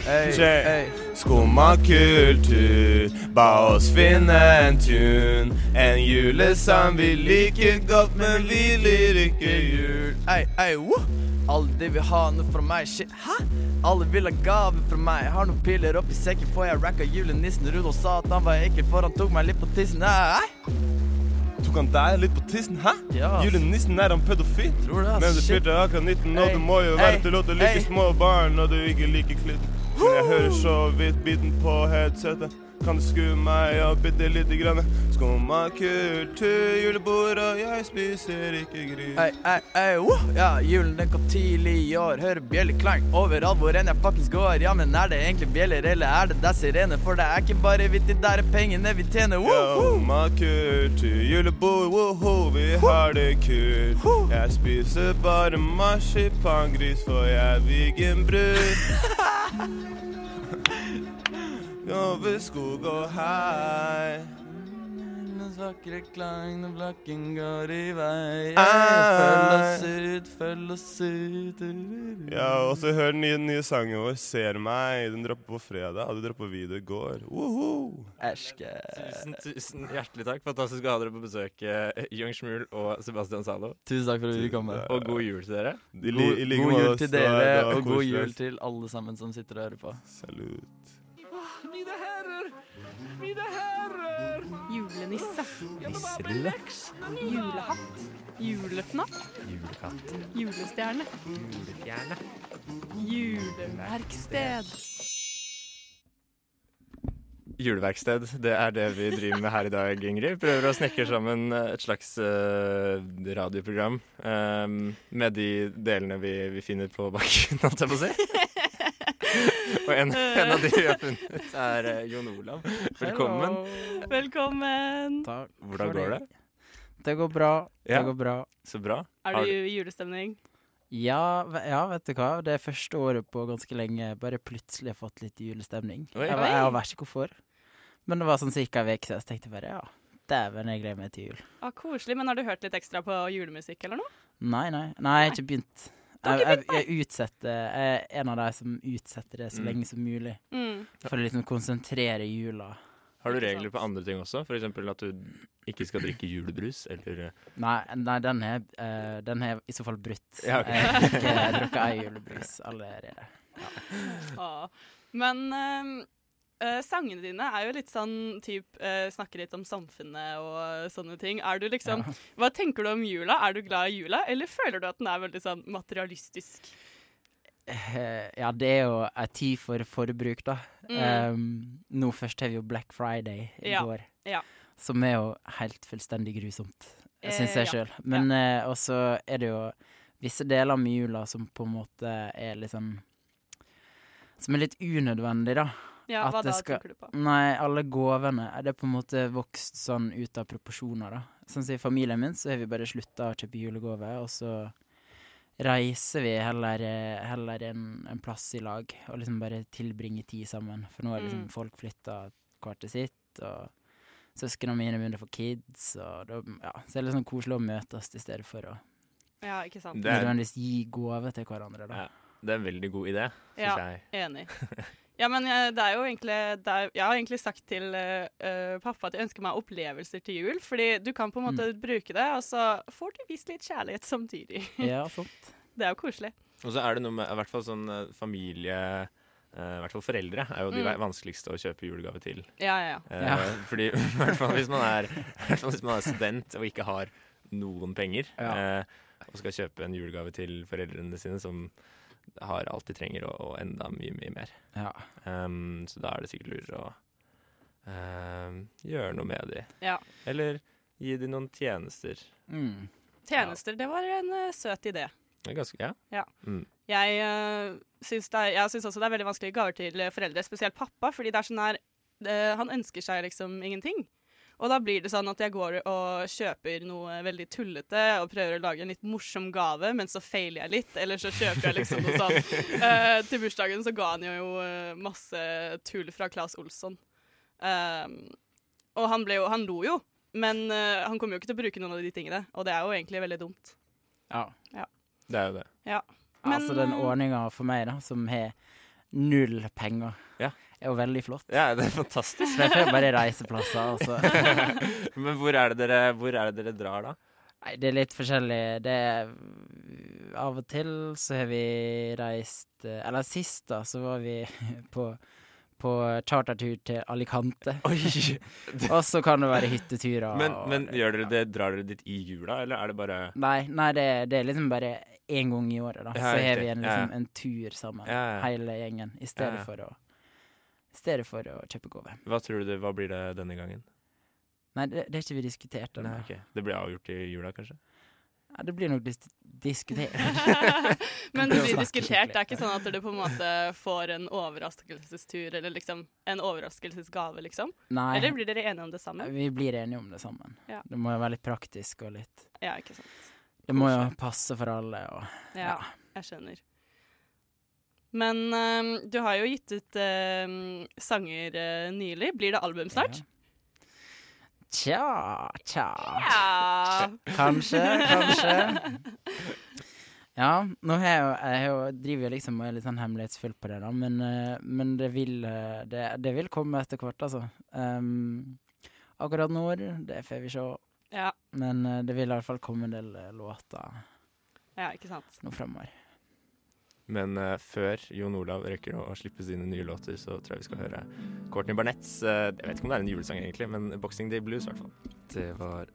Øy, Che. Skumma kultur, ba oss finne en tune. En julesang vi liker godt, men vi liker ikke jul. Ei, ei, woo! Alle de vil ha noe fra meg, shit, hæ? Alle vil ha gave fra meg. Har noen piller oppi sekken, får jeg racka julenissen. Rudolf sa at han var ekkel, for han tok meg litt på tissen. Ei, Ei, Tok han deg litt på tissen, hæ? Ja. Julenissen, er han pedofil? Tror det, ass. Men du fylte akkurat 19, og hey. du må jo være hey. til å like hey. små barn når du ikke liker klitten. Men jeg hører så vidt biten på headsetet. Kan du skru meg opp bitte lite grann? Skumma kultur, julebord, og jeg spiser ikke gris. Ei, ei, ei, woo! Ja, julen den kom tidlig i år. Hører bjelleklang overalt hvor enn jeg faktisk går. Ja, men er det egentlig bjeller, eller er det der sirene? For det er ikke bare vittig, der er pengene vi tjener. Woo. Skumma kultur, julebord, woho, vi har det kult. Jeg spiser bare marsipangris, for jeg er veganbrud. Over skog og hei. Mens vakre klang når blakken går i vei. Følg oss ut, følg oss ut. Ja, og så hør den nye, nye sangen vår, 'Ser meg'. Den dropper på fredag. og Du dropper video i går. Woho! Æsjke. Tusen, tusen hjertelig takk. Fantastisk å ha dere på besøk, Young Schmuel og Sebastian Zalo. Tusen takk for at vi fikk komme. Og god jul til dere. God, god jul til dere, og god jul til alle sammen som sitter og hører på. Salut. Mine herrer, mine herrer. Julenisse. Nisselue. Julehatt. Julefnatt. Julekatt. Julestjerne. Julefjerne. Juleverksted. Juleverksted, det er det vi driver med her i dag, Ingrid. Prøver å snekre sammen et slags uh, radioprogram um, med de delene vi, vi finner på bakken, holdt jeg på å si. Og en, en av de vi har funnet, er eh, Jon Olav. Velkommen. Velkommen. Takk. Hvordan går det? Det går bra. Ja. Det går bra. Så bra. Er du i julestemning? Ja, ja, vet du hva. Det er første året på ganske lenge bare plutselig har fått litt julestemning. Oi. Jeg, var- jeg vet ikke hvorfor. Men det var sånn ca. en uke siden, så tenkte jeg bare ja, dæven, jeg gleder meg til jul. Ah, koselig, men har du hørt litt ekstra på julemusikk eller noe? Nei, nei. Nei, jeg har ikke begynt. Jeg, jeg, jeg utsetter Jeg er en av de som utsetter det så Mm. lenge som mulig. Mm. For å liksom konsentrere jula. Har du regler på andre ting også? F.eks. at du ikke skal drikke julebrus, eller eh, Nei, nei den har uh, den har i så fall brutt. Ja, okay. Jeg har ikke drukket ei julebrus allerede. Ah. Men ehm, eh, sangene dine er jo litt sånn typ uh, Snakker litt om samfunnet og sånne ting. Er du liksom Ja. Hva tenker du om jula? Er du glad i jula, eller føler du at den er veldig sånn materialistisk? Uh, Ja, det er jo ei tid for forbruk, da. Mm. Um, nå først har vi jo Black Friday i Ja, går, ja. som er jo helt fullstendig grusomt, syns jeg sjøl. Men også er det jo visse deler med jula som på en måte er litt sånn Som er litt unødvendig, da. Ja, At hva det da tenker du på? Nei, alle gavene er det på en måte vokst sånn ut av proporsjoner, da. Sånn som i familien min, så har vi bare slutta å kjøpe julegaver, og så reiser vi heller, eh, heller en, en plass i lag, og liksom bare tilbringer tid sammen. For nå er liksom Mm. folk flytta hvert til sitt, og søsknene mine begynner å få kids, og da, ja, så er det liksom koselig å møtes i stedet for å Ja, ikke sant? Det er- nødvendigvis gi gave til hverandre, da. Det er en veldig god idé, syns Ja, jeg. enig. Ja, men jeg, det er jo egentlig det er, Jeg har egentlig sagt til eh, eh, pappa at jeg ønsker meg opplevelser til jul. Fordi du kan på en måte bruke det, og så får du vist litt kjærlighet samtidig. Ja, sant. Det er jo koselig. Og så er det noe med i hvert fall sånn eh, familie eh, I hvert fall foreldre er jo de Mm. vanskeligste å kjøpe julegave til. Ja, ja, ja. Eh, Ja. Fordi i hvert fall hvis man er, i hvert fall hvis man er student og ikke har noen penger, Ja. eh, og skal kjøpe en julegave til foreldrene sine som har alt de trenger, og, og enda mye, mye mer. Ja. Um, så da er det sikkert lurere å um, gjøre noe med de. Ja. Eller gi de noen tjenester. Mm. Tjenester, det var en uh, søt idé. Det ganske, ja. Ja. Mm. Jeg uh, syns, er, jeg syns også det er veldig vanskelig gaver til eh, foreldre, spesielt pappa, fordi det er sånn her uh, Han ønsker seg liksom ingenting. Og da blir det sånn at jeg går og kjøper noe veldig tullete og prøver å lage en litt morsom gave, men så feiler jeg litt. Eller så kjøper jeg liksom noe sånn Uh, Til bursdagen så ga han jo eh, masse tull fra Claes Olsson. Um, og han, ble jo, han lo jo, men uh, han kommer jo ikke til å bruke noen av de tingene. Og det er jo egentlig veldig dumt. Ja. Ja. Det er jo det. Ja. altså den ordninga for meg, da, som har null penger, Ja. Er jo veldig flott. Ja, det er fantastisk. Så jeg bare reiseplasser, altså. Men hvor er, det dere, hvor er det dere drar, da? Nei, det er litt forskjellig. Det er Av og til så har vi reist eh, Eller sist, da, så var vi på på chartertur til Alicante. og så kan det være hytteturer. Men, og- gjør dere det, drar dere dit i jula, eller er det bare Nei, nei det, det er liksom bare én gang i året, da. Så har vi en, liksom, en tur sammen, hele gjengen, i stedet for å i stedet for å kjøpe gave. Hva tror du det, hva blir det denne gangen? Nei, det, det har ikke vi diskutert ennå. Okay. Det blir avgjort i jula, kanskje? Ja, det blir nok dis diskutert. Men Det blir diskutert. Det er ikke sånn at du på en måte får en overraskelsestur eller liksom en overraskelsesgave, liksom? Nei. Eller blir dere enige om det sammen? Vi blir enige om det sammen. Ja. Det må jo være litt praktisk og litt Ja, ikke sant. Det må jo passe for alle og Ja, jeg skjønner. Men øhm, du har jo gitt ut øhm, sanger uh, nylig. Blir det album snart? Tja, tja. Ja. Kanskje, kanskje. Ja, nå har jeg jo, jeg har jo driver jo liksom og er litt sånn hemmelighetsfull på det, da, men, eh, men det, vil, eh, det, det vil komme etter hvert, altså. Um, akkurat når, det får vi se. Ja. Men det vil i hvert fall komme en del låter Ja, ikke sant. nå fremover. Men uh, før Jon Olav rekker å, slippe sine nye låter, så tror jeg vi skal høre Courtney Barnetts uh, Jeg vet ikke om det er en julesang, egentlig, men Boxing Day Blues, i hvert fall. Det var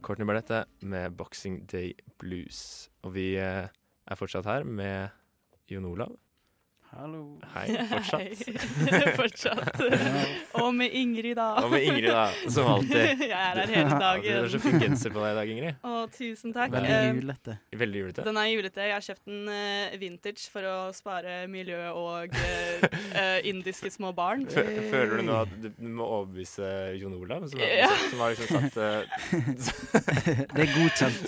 Courtney Barnett med Boxing Day Blues. Og vi uh, er fortsatt her med Jon Olav. Hallo. Hei, fortsatt. Hei. fortsatt. Og med Ingrid, da. Og med Ingrid, da, som alltid. Jeg er her hele dagen. Du har så fin genser på deg i dag, Ingrid. Å, tusen takk. Veldig Eh, julete. Veldig julete. Den er julete. Jeg har kjøpt den eh, vintage for å spare miljø og eh, indiske små barn. Fø- Føler du nå at du må overbevise Jon Olav, som, har- Ja. som har liksom satt uh, Det er godkjent.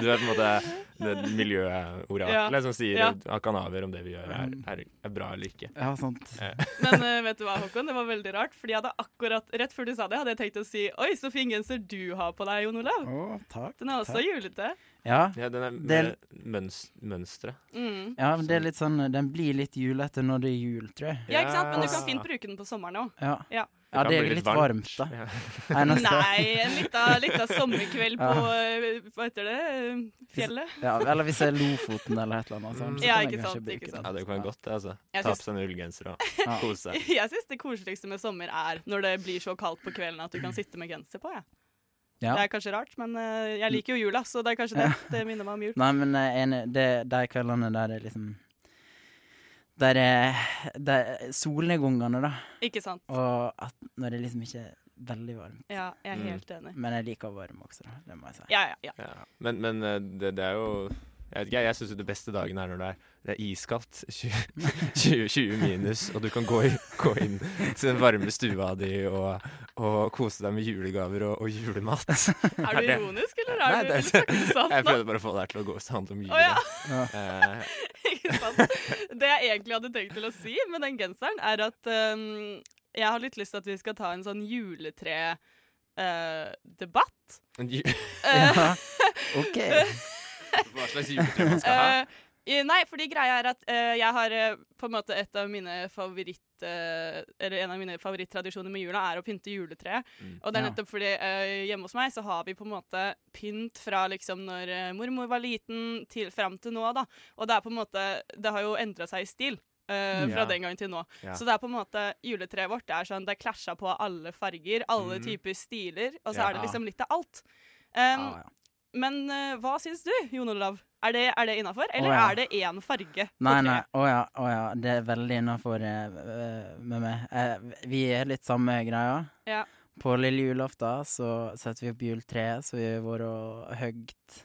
du er på en måte miljøoraklet Ja. som sier Ja. Han kan avgjøre om det vi gjør, er, er, er bra eller ikke. Ja, sant. Men uh, vet du hva, Håkon? Det var veldig rart. Fordi jeg hadde akkurat, Rett før du sa det, hadde jeg tenkt å si Oi, så fin genser du har på deg, Jon Olav. Å, takk. Den er også takk. julete. Ja. Ja, den er møns, mønstre. Mm. Ja, men det er litt sånn Den blir litt julete når det er jul, tror jeg. Ja, ikke sant? Men du kan fint bruke den på sommeren òg. Ja. Ja. Ja, det er litt litt varmt, da. Ja. Nei, en liten sommerkveld på Ja. eh, Hva heter det? Fjellet? Ja, eller hvis det er Lofoten eller et eller annet Sånn, så Ja, ikke sant, ikke sant. Ja, det kan være godt, det, altså. Ta på seg en ullgenser og kose seg. Jeg syns det koseligste med sommer er når det blir så kaldt på kvelden at du kan sitte med genser på. Ja. Ja. Det er kanskje rart, men eh, jeg liker jo jula, så det er kanskje det. Det minner meg om jul. Nei, men jeg er. Det, de kveldene der det liksom Der er der, Solnedgangene, da. Ikke sant? Og at når det liksom ikke er veldig varmt. Ja, jeg er Mm. helt enig. Men jeg liker varm også, da. Det må jeg si. Ja, ja, ja. Ja. Men, men eh, det, det er jo Jeg vet ikke, jeg syns det beste dagen er når det er, det er iskaldt. 20, 20, 20 minus, og du kan gå, i, gå inn til den varme stua di og, og kose deg med julegaver og, og julemat. Er du ironisk, eller er Nei, du det- du sant Jeg prøvde bare å få deg til å gå handle om jul. Oh, ja. Eh, Ikke sant? Det jeg egentlig hadde tenkt til å si med den genseren, er at um, jeg har litt lyst til at vi skal ta en sånn juletre-debatt. en Ja, OK. Hva slags juletre man skal ha? Uh, nei, fordi greia er at uh, jeg har uh, på en måte et av mine favoritt... eller en av mine favorittradisjoner med jula er å pynte juletreet. Mm. Og det er nettopp fordi hjemme hos meg så har vi på en måte pynt fra liksom når mormor var liten til fram til nå, da. Og det er på en måte Det har jo endra seg i stil. Uh, fra Ja. den gangen til nå. Ja. Så det er på en måte juletreet vårt det er sånn, det klasja på alle farger, alle mm. typer stiler, og så Ja. er det liksom litt av alt. Um, Ja, ja. Men uh, hva syns du, Jon Olav? Er det, er det innafor, eller oh, ja. er det én farge? Nei, nei. Å oh, ja, oh, ja. Det er veldig innafor med meg. Uh, vi er litt samme greia. Ja. På lille julaften så setter vi opp juletreet, så vi har vært og høgt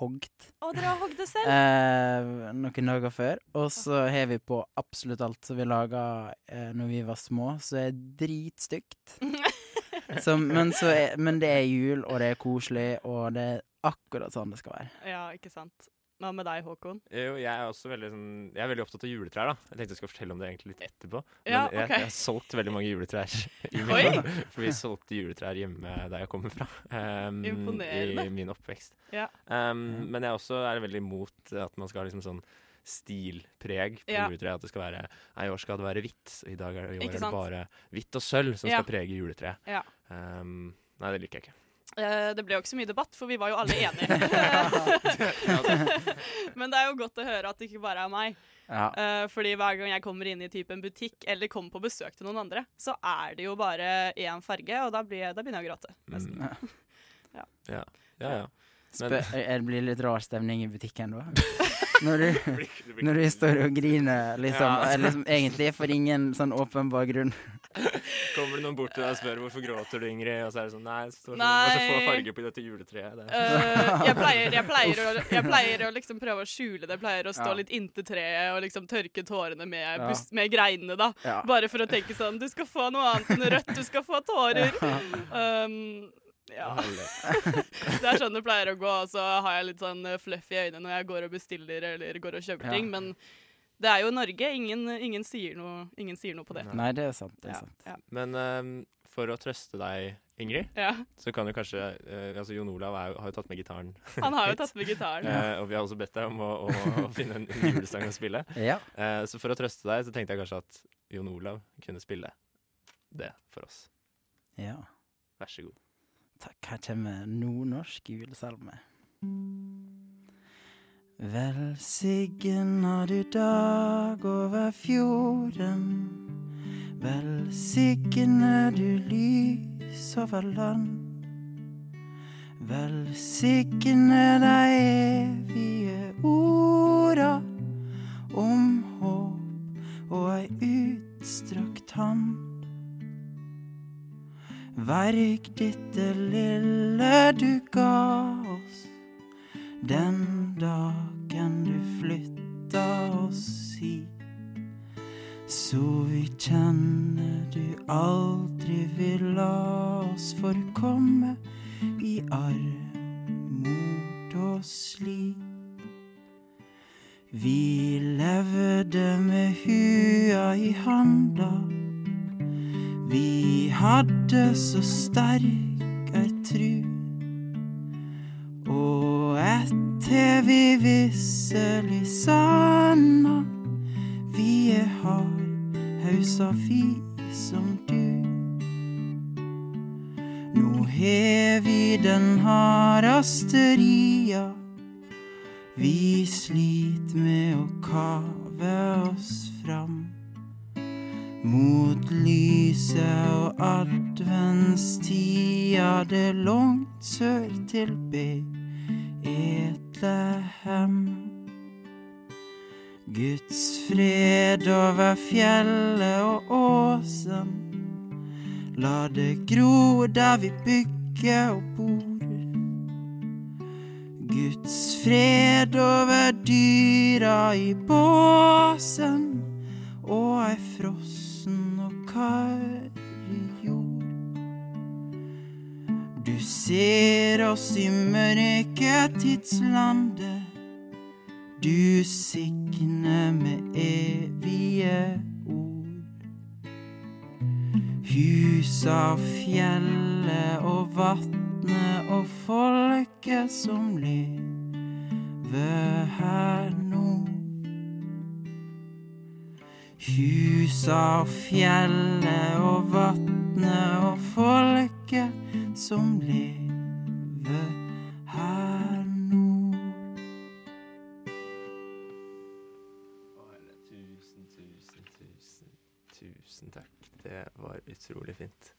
hogd. Å, dere har hogd det selv? Eh, noen dager før. Og så har vi på absolutt alt som vi laga eh, når vi var små, så det er dritstygt. Så, men, så er, men det er jul, og det er koselig, og det er akkurat sånn det skal være. Ja, ikke sant. Hva med deg, Håkon? Jo, jeg er også veldig, sånn, jeg er veldig opptatt av juletrær. da Jeg tenkte jeg skulle fortelle om det egentlig litt etterpå. Men Ja, jeg, jeg har solgt veldig mange juletrær. i min Oi! For vi solgte juletrær hjemme der jeg kommer fra. um, Imponerende. I min oppvekst. Ja. Um, men jeg også er veldig imot at man skal ha liksom sånn stilpreg på Ja. juletreet. At det skal være Nei, i år skal det være hvitt. I dag er det, er det bare hvitt og sølv som Ja. skal prege juletreet. Ja. Um, nei, det liker jeg ikke. Eh, det ble jo ikke så mye debatt, for vi var jo alle enige. Men det er jo godt å høre at det ikke bare er meg. Ja. Eh, fordi hver gang jeg kommer inn i type en butikk eller kommer på besøk til noen andre, så er det jo bare én farge, og da, blir da begynner jeg å gråte. Nesten. Mm. Ja. Ja, ja. ja. Spør, er det blir litt rar stemning i butikken da? Når du, når du står og griner, liksom, Ja. liksom egentlig for ingen sånn åpenbar grunn. Kommer det noen bort til deg og spør hvorfor gråter du, Ingrid? Og så er det sånn Nei, så, Nei. det er så få farge på dette juletreet. Det. Uh, jeg, pleier, jeg, pleier å, jeg pleier å liksom prøve å skjule det. Jeg pleier å stå Ja. litt inntil treet og liksom tørke tårene med, Ja. med greinene, da. Ja. Bare for å tenke sånn Du skal få noe annet enn rødt, du skal få tårer. Um, ja. det er sånn det pleier å gå, og så har jeg litt sånn eh, fluff i øynene når jeg går og bestiller eller går og kjøper Ja. ting. Men det er jo Norge. Ingen, ingen, sier, noe, ingen sier noe på det. Nei, det er sant. Det er Ja, sant. ja. Men um, for å trøste deg, Ingrid, Ja. så kan du kanskje uh, Altså, Jon Olav er, har jo tatt med gitaren. Han har jo tatt med gitaren. uh, og vi har også bedt deg om å, å, å finne en, en julesang å spille. Ja. uh, så for å trøste deg, så tenkte jeg kanskje at Jon Olav kunne spille det for oss. Ja. Vær så god. Takk. Her kommer nordnorsk julesalme. Velsigna du dag over fjorden. Velsigne du lys over land. Velsigne de evige orda om håp og ei utstrakt hand. Verk dette lille du ga oss den dagen du flytta oss hit. Så vi kjenner du aldri hadde så sterk Betlehem. Guds fred over fjellet og åsen. La det gro der vi bygger og bor. Guds fred over dyra i båsen og ei frossen og karrig Du ser oss i mørketidslandet. Du signer med evige ord. Husa og fjellet og vatnet og folket som lever her nå. Husa og fjellet og vatnet og folket som lever her nå. Tusen, tusen, tusen, tusen takk. Det var utrolig fint.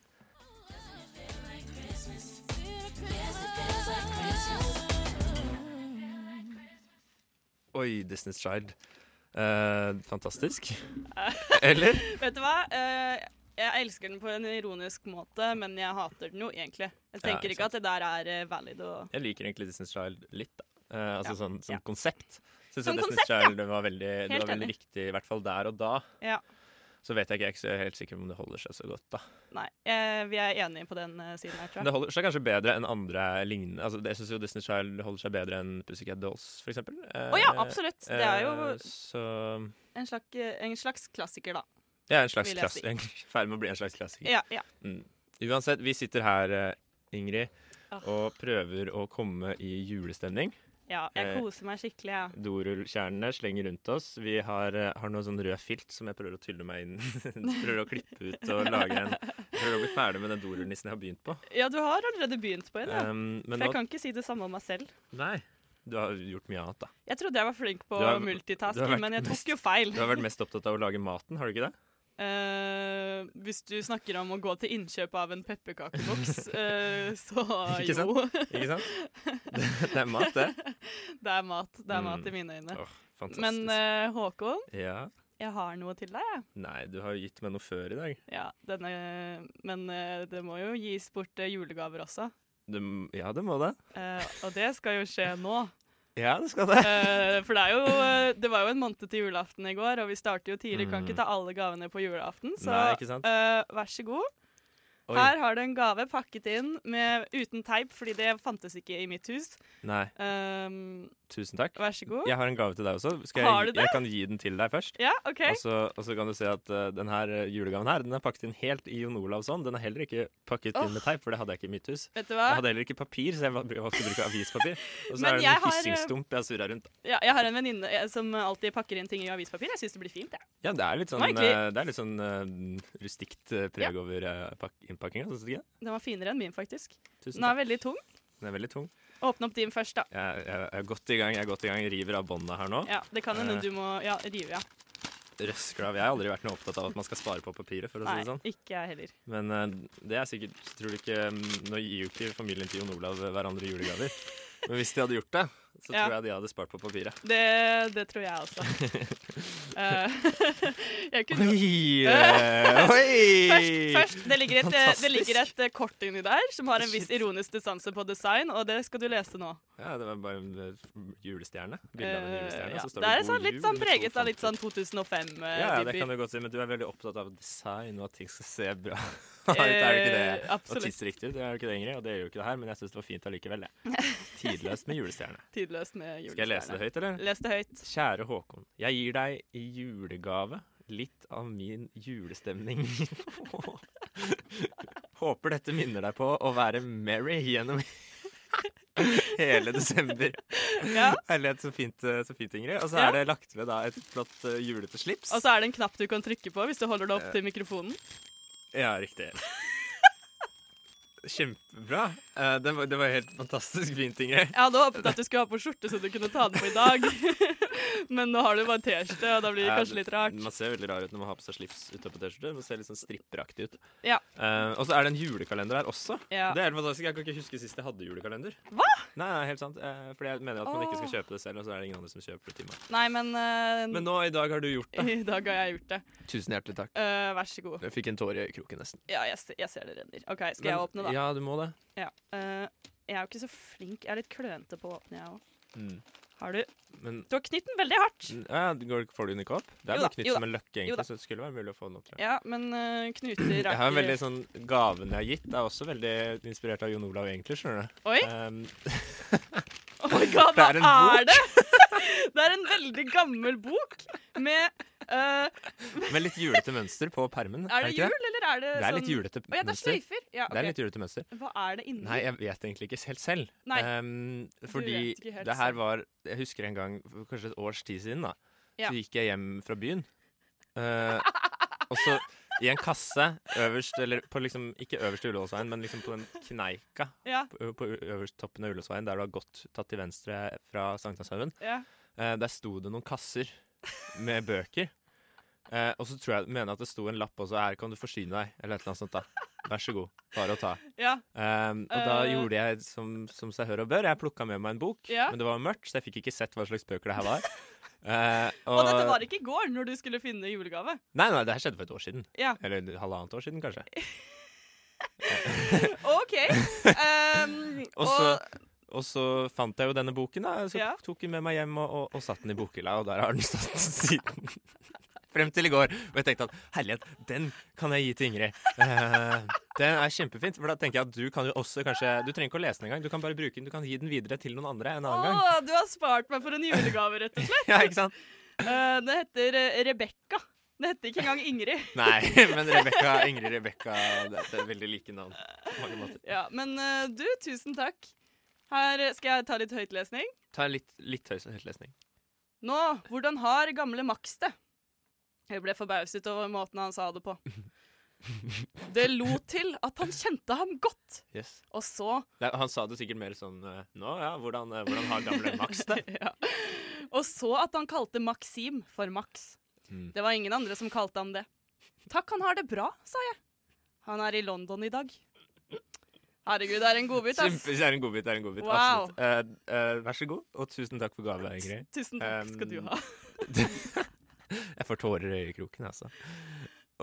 Oi, Disney's Child. Eh, fantastisk. Eller? Vet du hva? Eh, jeg elsker den på en ironisk måte, men jeg hater den jo egentlig. Jeg tenker ikke ikke at det der er eh, valid og Jeg liker egentlig Disney's Child litt, da. Eh, altså Ja. sånn som Ja. konsept. Syns Som jeg Disney's ja. Child var veldig, det var veldig riktig, i hvert fall der og da. Ja. Så vet jeg ikke, jeg er ikke helt sikker om det holder seg så godt, da. Nei, eh, vi er enige på den eh, siden her, tror jeg. Det holder seg kanskje bedre enn andre lignende altså, Jeg syns jo Disney Child holder seg bedre enn Pussycat Dolls, for eksempel. Å ja, absolutt. Det er jo- Eh, Så En slags, en slags klassiker, da. Ja, en slags klassiker. si. en med å bli en slags klassiker. Ja, ja. Mm. Uansett, vi sitter her, eh, Ingrid, oh. og prøver å komme i julestemning. Ja, jeg Eh, koser meg skikkelig, ja. Dorullkjernene slenger rundt oss. Vi har, eh, har noe sånn rød filt som jeg prøver å tylle meg inn Prøver å klippe ut og lage en Prøver å bli ferdig med den dorullnissen jeg har begynt på. Ja, du har allerede begynt på en, ja. Um, men For jeg nå- kan ikke si det samme om meg selv. Nei. Du har gjort mye annet, da. Jeg trodde jeg var flink på multitasking, men jeg mest- tok jo feil. Du har vært mest opptatt av å lage maten, har du ikke det? Eh, hvis du snakker om å gå til innkjøp av en pepperkakeboks, uh, så Ikke jo. Ikke sant? Det, det er mat, det. Det er mat. Det er mat Mm. i mine øyne. Oh. Men uh, Håkon, Ja. jeg har noe til deg. Nei, du har jo gitt meg noe før i dag. Ja, denne, men eh, det må jo gis bort eh, julegaver også. Det, ja, det må det. Eh, og det skal jo skje nå. Ja, det skal det. Uh, for det er jo eh, Det var jo en måned til julaften i går, og vi starter jo tidlig. Kan Mm. ikke ta alle gavene på julaften, så Nei, eh, vær så god. Oi. Her har du en gave pakket inn med, uten teip, fordi det fantes ikke i mitt hus. Nei. Um, Tusen takk. Vær så god. Jeg har en gave til deg også. Skal jeg, Har du det? Jeg kan gi den til deg først. Ja, ok. Og så, og så kan du se at uh, den her uh, julegaven her, den er pakket inn helt i Jon Olavs ånd. Den er heller ikke pakket oh. inn med teip, for det hadde jeg ikke i mitt hus. Vet du hva? Jeg hadde heller ikke papir, så jeg valgte å bruke avispapir. Og så er det en hyssingstump jeg har surra rundt. Ja, jeg har en venninne eh, som alltid pakker inn ting i avispapir. Jeg syns det blir fint, jeg. Ja, det er litt sånn, uh, det er litt sånn uh, rustikt preg over uh, syns du ikke? Den var finere enn min, faktisk. Tusen Den er takk. veldig tung. Den er veldig tung. Åpne opp din først, da. Jeg, jeg, jeg er godt i gang. Jeg er godt i gang. Jeg river av bånda her nå. Ja, Det kan hende Eh, du må ja, rive, ja. Røsker av. Jeg har aldri vært noe opptatt av at man skal spare på papiret, for å si det sånn. ikke jeg heller. Men uh, det er sikkert Tror du ikke mm, Nå gir jo ikke familien til Jon Olav hverandre julegaver. Men hvis de hadde gjort det, så Ja. tror jeg de hadde spart på papiret. Det, det tror jeg også. Eh, jeg kunne Oi, Eh, oi! Først, først det, ligger et, eh, det ligger et kort inni der som har en viss ironisk distanse på design, og det skal du lese nå. Ja, det var bare en julestjerne. Bilde av en julestjerne. Uh, ja. så står Det er sånn, litt sånn preget av litt sånn 2005. Uh, Ja, det kan du godt si, men du er veldig opptatt av design og at ting skal se bra ut. er ikke det? Eh, Og absolutt. tidsriktig, det er jo ikke det, Ingrid, og det gjør jo ikke det her, men jeg syns det var fint allikevel, det. Tidløst med julestjerne. Tidløst med julestjerne. Skal jeg lese det høyt, eller? Les det høyt. Kjære Håkon. Jeg gir deg i julegave litt av min julestemning. Håper dette minner deg på å være merry gjennom hele desember. Ja. Herlighet, så fint, eh, så fint, Ingrid. Og så Ja. er det lagt ved da et flott eh, julete slips. Og så er det en knapp du kan trykke på hvis du holder det opp Eh. til mikrofonen. Ja, riktig. Kjempebra. Uh, det, var, det var helt fantastisk fint, Ingrid. Jeg hadde håpet at du skulle ha på skjorte, så du kunne ta den på i dag. Men nå har du bare T-skjorte, og da blir det Ja, kanskje litt rart. Man ser veldig rar ut når man har på seg slips utapå T-skjorte. Man ser litt sånn stripperaktig ut. Ja. Uh, og så er det en julekalender her også. Ja. Det er helt fantastisk. Jeg kan ikke huske sist jeg hadde julekalender. Hva? Nei, nei, helt sant. Uh, fordi jeg mener at man ikke skal kjøpe det selv, og så er det ingen andre som kjøper det til meg. Nei, men uh, Men nå, i dag har du gjort det. I dag har jeg gjort det. Tusen hjertelig takk. Eh, vær så god. Jeg fikk en tåre i øyekroken nesten. Ja, jeg, jeg ser det renner. OK, skal Men- jeg åpne, da? Ja, du må det. Ja. eh, jeg er jo ikke så flink. Jeg er litt klønete på å åpne, jeg òg. Mm. Har du Men Du har knytt den veldig hardt. ja, går, får du opp? Det Jo er da, bare knytt som en løkke, egentlig, så det skulle være mulig å få den opp. Ja, men uh, knuter er Jeg har en veldig sånn Gaven jeg har gitt, er også veldig inspirert av Jon Olav, egentlig. skjønner du? Oi. Um, Oh my god, hva er er, det? det er en veldig gammel bok med eh, med litt julete mønster på permen. Er det ikke jul, eller er det sånn Det er litt julete julete Oh, ja, det er mønster. sløyfer. Ja, Det er litt julete mønster. Hva er det inni? Nei, jeg vet egentlig ikke helt selv. Nei, Um, fordi helt det her var Jeg husker en gang kanskje et års tid siden, da. Ja. Så gikk jeg hjem fra byen. Uh, og så i en kasse øverst, eller på liksom Ikke øverst i Ullevålsveien, men liksom på den kneika Ja. på, på øverst toppen av Ullevålsveien, der du har gått tatt til venstre fra Sankthanshaugen. Ja. Eh, der sto det noen kasser med bøker. Eh, og så tror jeg mener jeg at det sto en lapp også her, kan du forsyne deg, eller et eller annet sånt. da. Vær så god, bare å ta. Ja. Um, og da uh, gjorde jeg som, som seg hør og bør. Jeg plukka med meg en bok, Ja. men det var mørkt, så jeg fikk ikke sett hva slags bøker det her var. Eh, Og dette var ikke i går, når du skulle finne julegave. Nei, nei, det her skjedde for et år siden. Ja. Eller halvannet år siden, kanskje. OK. Um, Og så, og så fant jeg jo denne boken, da. Så Ja. tok den med meg hjem og, og, og satt den i bokhylla, og der har den stått siden. Frem til i går. Og jeg tenkte at herlighet, den kan jeg gi til Ingrid. Uh, den er kjempefint. For da tenker jeg at du kan jo også kanskje Du trenger ikke å lese den engang. Du kan bare bruke den. Du kan gi den videre til noen andre en annen gang. Å, du har spart meg for en julegave, rett og slett. Ja, ikke sant? Uh, det heter uh, Rebekka. Det heter ikke engang Ingrid. Nei, men Rebekka, Ingrid Rebekka Det det er veldig like navn på mange måter. Ja, men uh, du, tusen takk. Her skal jeg ta litt høytlesning. Ta litt, litt høytlesning. Nå, hvordan har gamle Max det? Jeg ble forbauset over måten han sa det på. Det lot til at han kjente ham godt. Yes. Og så Nei, han sa det sikkert mer sånn eh, Nå, ja, hvordan, eh, hvordan har gamle Max det? ja. Og så at han kalte Maxim for Max. Mm. Det var ingen andre som kalte ham det. Takk, han har det bra, sa jeg. Han er i London i dag. Herregud, det er en godbit, ass. Kjempe, det er en godbit. det er en godbit, Wow. Absolutt. Uh, uh, vær så god, og tusen takk for gave, Ingrid. Tusen takk skal du ha. jeg får tårer i øyekroken, altså.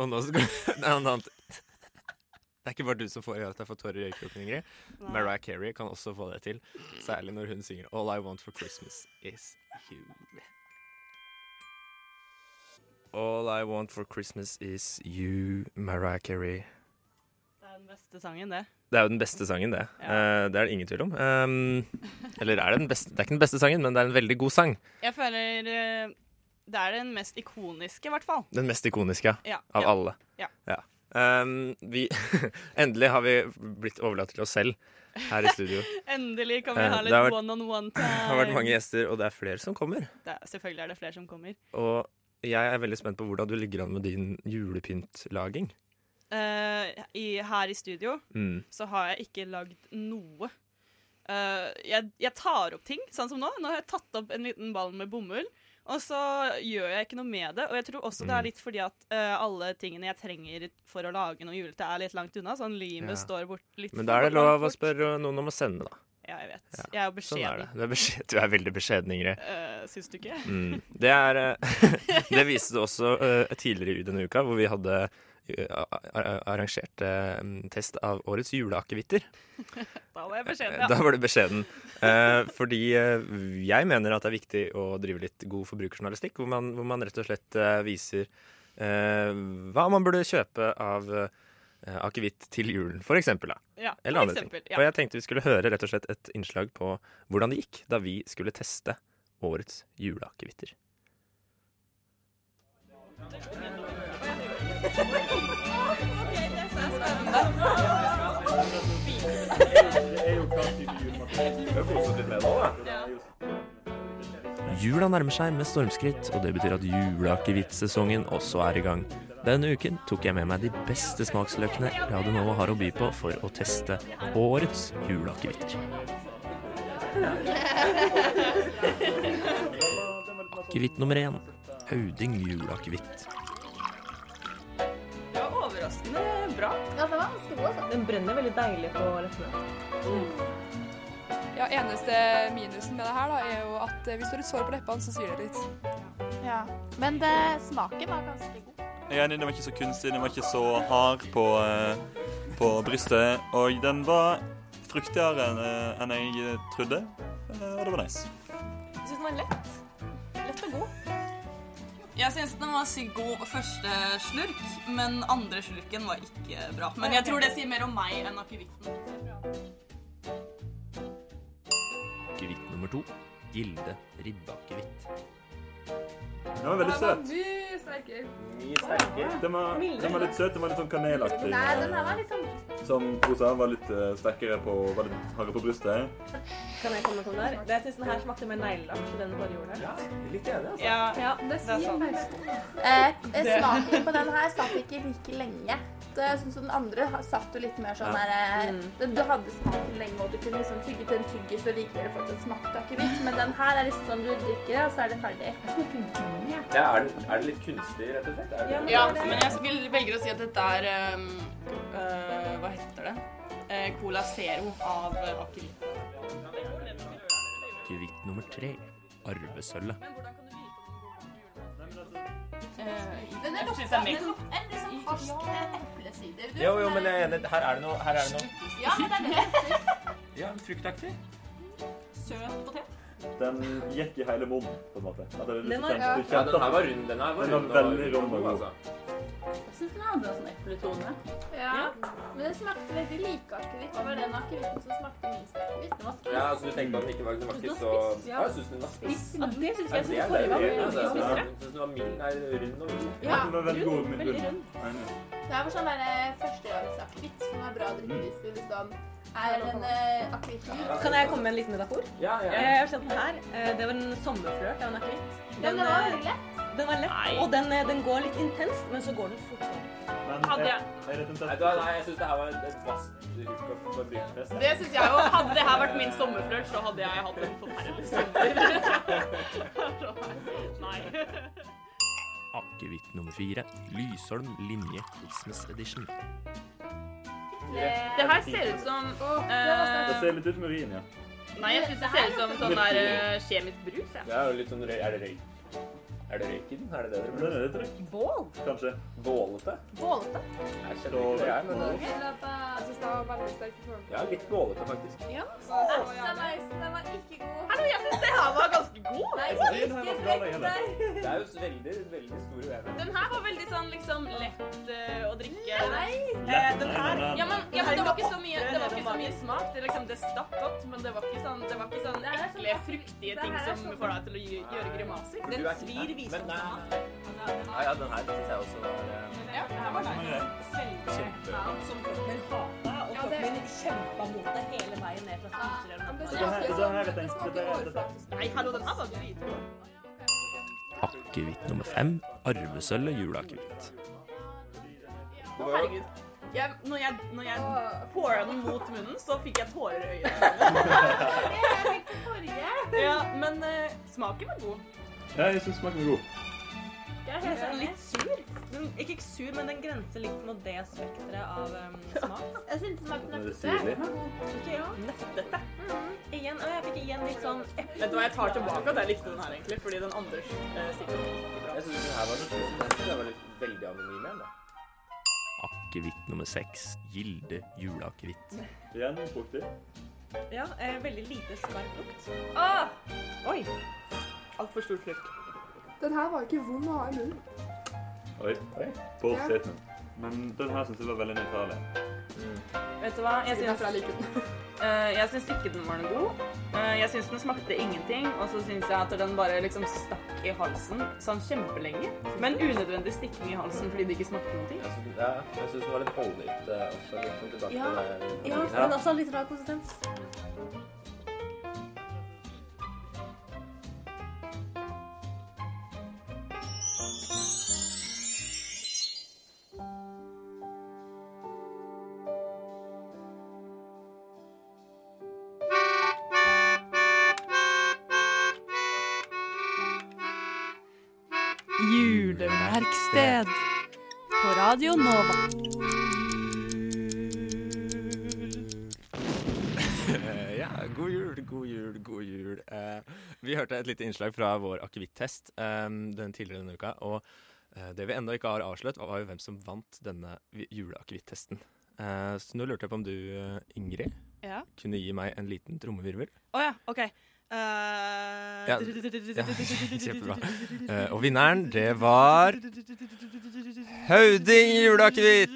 Og nå skal Nei, noe annet. Det er ikke bare du som får at jeg får tårer i øyekroken, Ingrid. Nei. Mariah Carey kan også få det til. Særlig når hun synger 'All I Want for Christmas Is You'. All I Want for Christmas Is You, Mariah Carey. Det er den beste sangen, det. Det er jo den beste sangen, det. Eh, det er det ingen tvil om. Um, eller er det den beste? Det er ikke den beste sangen, men det er en veldig god sang. Jeg føler eh, det er den mest ikoniske, i hvert fall. Den mest ikoniske ja, Ja, av ja, alle. ja. Um, vi, endelig har vi blitt overlatt til oss selv her i studio. Endelig kan vi Eh, ha litt vært- one-on-one Det har vært mange gjester, og det er flere som kommer. Det er, selvfølgelig er det flere som kommer. Og jeg er veldig spent på hvordan du ligger an med din julepyntlaging. Eh, i, her i studio Mm. så har jeg ikke lagd noe. Uh, jeg, jeg tar opp ting, sånn som nå. Nå har jeg tatt opp en liten ball med bomull. Og så gjør jeg ikke noe med det. Og jeg tror også det Mm. er litt fordi at uh, alle tingene jeg trenger for å lage noe julete, er litt langt unna. Sånn limet Ja. står bort litt Men da er det lov å spørre noen om å sende, da. Ja, jeg vet. Jeg er jo Sånn er det. beskjeden. Du er, beskjed, du er veldig beskjeden, Ingrid. Uh, syns du ikke? Mm. Det er Det viste du også uh, tidligere i denne uka, hvor vi hadde eh, a- a- arrangert eh, test av årets juleakevitter. Da var jeg beskjeden, ja. Da var du beskjeden. Eh, fordi eh, jeg mener at det er viktig å drive litt god forbrukerjournalistikk, hvor man, hvor man rett og slett viser eh, hva man burde kjøpe av akevitt til julen, for eksempel. Ja, Eller for andre eksempel, ting. ja. Og jeg tenkte vi skulle høre rett og slett et innslag på hvordan det gikk da vi skulle teste årets juleakevitter. Jula nærmer seg med stormskritt, og det betyr at juleakevittsesongen også er i gang. Denne uken tok jeg med meg de beste smaksløkene Radio Nova har å by på for å teste årets juleakevitter. Akevitt nummer én Hauding juleakevitt. Overraskende bra. Ja, den var ganske god. altså. Den brenner veldig deilig på leppene. Ja, Eneste minusen med det her da, er jo at eh, hvis du har et sår på leppene, så svir det litt. Ja. Men det, smaken var ganske god. Jeg er enig, den var ikke så kunstig, den var ikke så hard på, eh, på brystet. Og den var fruktigere enn eh, jeg trodde, eh, og det var nice. Jeg syns den var lett. Jeg syns den var sykt god første slurk, men andre slurken var ikke bra. Men jeg tror det sier mer om meg enn akevitten. Akevitt nummer to Gilde ribbeakevitt. Den var veldig søt. Mye sterkere. Mye sterkere. Den var, den var litt søt, den var litt sånn kanelaktig. Nei, den her var litt sånn Som Rosa var litt eh, sterkere på, var litt hardere på brystet. Kan jeg komme med en kommentar? Det- Jeg syns den her smakte mer neglelakk enn den forrige gjorde. Ja, litt enig, altså. Ja, Ja, det er sant. Eh, smaken på den her satt ikke like lenge. Det, jeg synes Den andre satt jo litt mer sånn Ja. der eh, Mm. Du hadde smaken lenge, og du kunne liksom tygge til en tygger så likevel fortsatt smakte akevitt. Men den her er liksom sånn du drikker og så er det ferdig. Ja, er, det, er det litt kunstig, rett og slett? Det, Ja, men jeg vil, velger å si at dette er um, uh, Hva heter det? Uh, Cola Zero av uh, akevitt. Akevitt nummer tre Arvesølvet. Den er lukta en liksom harsk eh, eplesider. Jo, jo, men jeg er enig. Her er det noe, her er det noe. Ja, det er det. Ja, fruktaktig. Søt potet. Den gikk i hele munnen, på en måte. At det, Den var- du Ja, den her var rund. Den her var Den var rund veldig rund og god. altså. Jeg syns den hadde en sånn epletone. Ja, men den smakte veldig like akevitt. Det var den akevitten som smakte minst akevitt. Var. Ja, altså du tenkte at den ikke var, den var ikke så... ja. Ja, jeg synes den var spiss. Ja, det synes jeg. Ja, er forrige var mye Altså, spissere. Jeg syns den var mild, nei, rund og mild. Ja, var veldig god, rund, veldig rund. Det er for sånn derre eh, førstegangsakevitt som er bra å drikke hvis du liksom er en uh. Kan jeg komme med en liten metafor? Ja, ja. Jeg har sett den her. Eh, Det var en sommerflørt av en akevitt. Den var eh, veldig lett. Den var lett, og den, eh, den går litt intenst, men så går den fort. Men Hadde jeg- Nei, nei, jeg synes det her var et hookup på en. Det syns jeg. Hadde det her vært min sommerflørt, så hadde jeg hatt en forferdelig sommer. Nei. Akevitt nummer fire Lysholm linje Christmas Edition. Det her ser ut som uh, Det ser litt ut som urin, ja. Nei, jeg syns det ser ut som sånn der uh, kjemisk brus. Ja. Det er jo litt sånn røy... Er det røyk? Er det røyk i den? Er det det dere er røyk. Bål? Kanskje. Bålete? Bålete. Jeg kjenner ikke det, jeg, men det- Jeg synes det var veldig sterk form. ja, litt bålete, faktisk. Ja. Den var, den var ikke god. Hallo, jeg syns det her var ganske god. Nei, Jeg synes ikke deg. Det er jo veldig, veldig stor uenighet. Den her var veldig sånn liksom lett eh, å drikke. Nei. Eh, den her. Ja, men, ja, men det var ikke så mye, det var ikke så mye smak. Det, liksom, det stakk godt, men det var ikke sånn, det var ikke sånn er ekle, fruktige ting er som får deg til å gjøre grimaser. Den er svir nei. Ja, ja, den her synes jeg også var eh, Ja, det her var nice. Kjempe. Som kroppen hata, og kroppen kjempa mot det hele veien ned fra spiserøret. Akevitt nummer fem Arvesølvet juleakevitt. Å, herregud. Jeg, når jeg, når jeg pora den mot munnen, så fikk jeg tårer i øynene. Ja, men uh, smaken var god. Ja, jeg synes smaken var god. Jeg er sånn litt sur. Den, ikke sur, men den grenser litt mot det spekteret av um, smak. Jeg synes det smakte nøttete. nøtte. ja. Nøttete. Igjen, og jeg fikk igjen litt sånn eple... Vet du hva, jeg tar tilbake at jeg likte den her, egentlig, fordi den andre uh, sikkert ikke bra. Jeg synes den her var jeg synes den var litt veldig anonym igjen, da. Akevitt nummer seks Gilde juleakevitt. Igjen fruktig. Ja, eh, veldig lite skarp lukt. Ah! Oi. Altfor stor slurk. Den her var ikke vond å ha i munnen. Oi, oi. Bold statement. Men den her synes jeg var veldig nøytral. Vet du hva, jeg syns, Derfor jeg liker den. eh, jeg syns ikke den var noe god. Eh, jeg syns den smakte ingenting, og så syns jeg at den bare liksom stakk i halsen sånn kjempelenge. Men unødvendig stikking i halsen fordi det ikke smakte noe. Jeg synes, ja, jeg synes den var litt holdnyt eh, også. Litt sånn tilbake Ja, til det. Ja, men også litt rar konsistens. Juleverksted på Radio Nova. Eh, ja, god jul, god jul, god jul. Eh, vi hørte et lite innslag fra vår akevitt-test eh, den tidligere denne uka. Og eh, det vi ennå ikke har avslørt, var jo hvem som vant denne vi- juleakevitt-testen. Eh, så nå lurte jeg på om du, Ingrid, Ja. kunne gi meg en liten trommevirvel. Oh, ja, OK. Eh, Ja, ja, kjempebra. Uh, og vinneren, det var Høvding juleakevitt!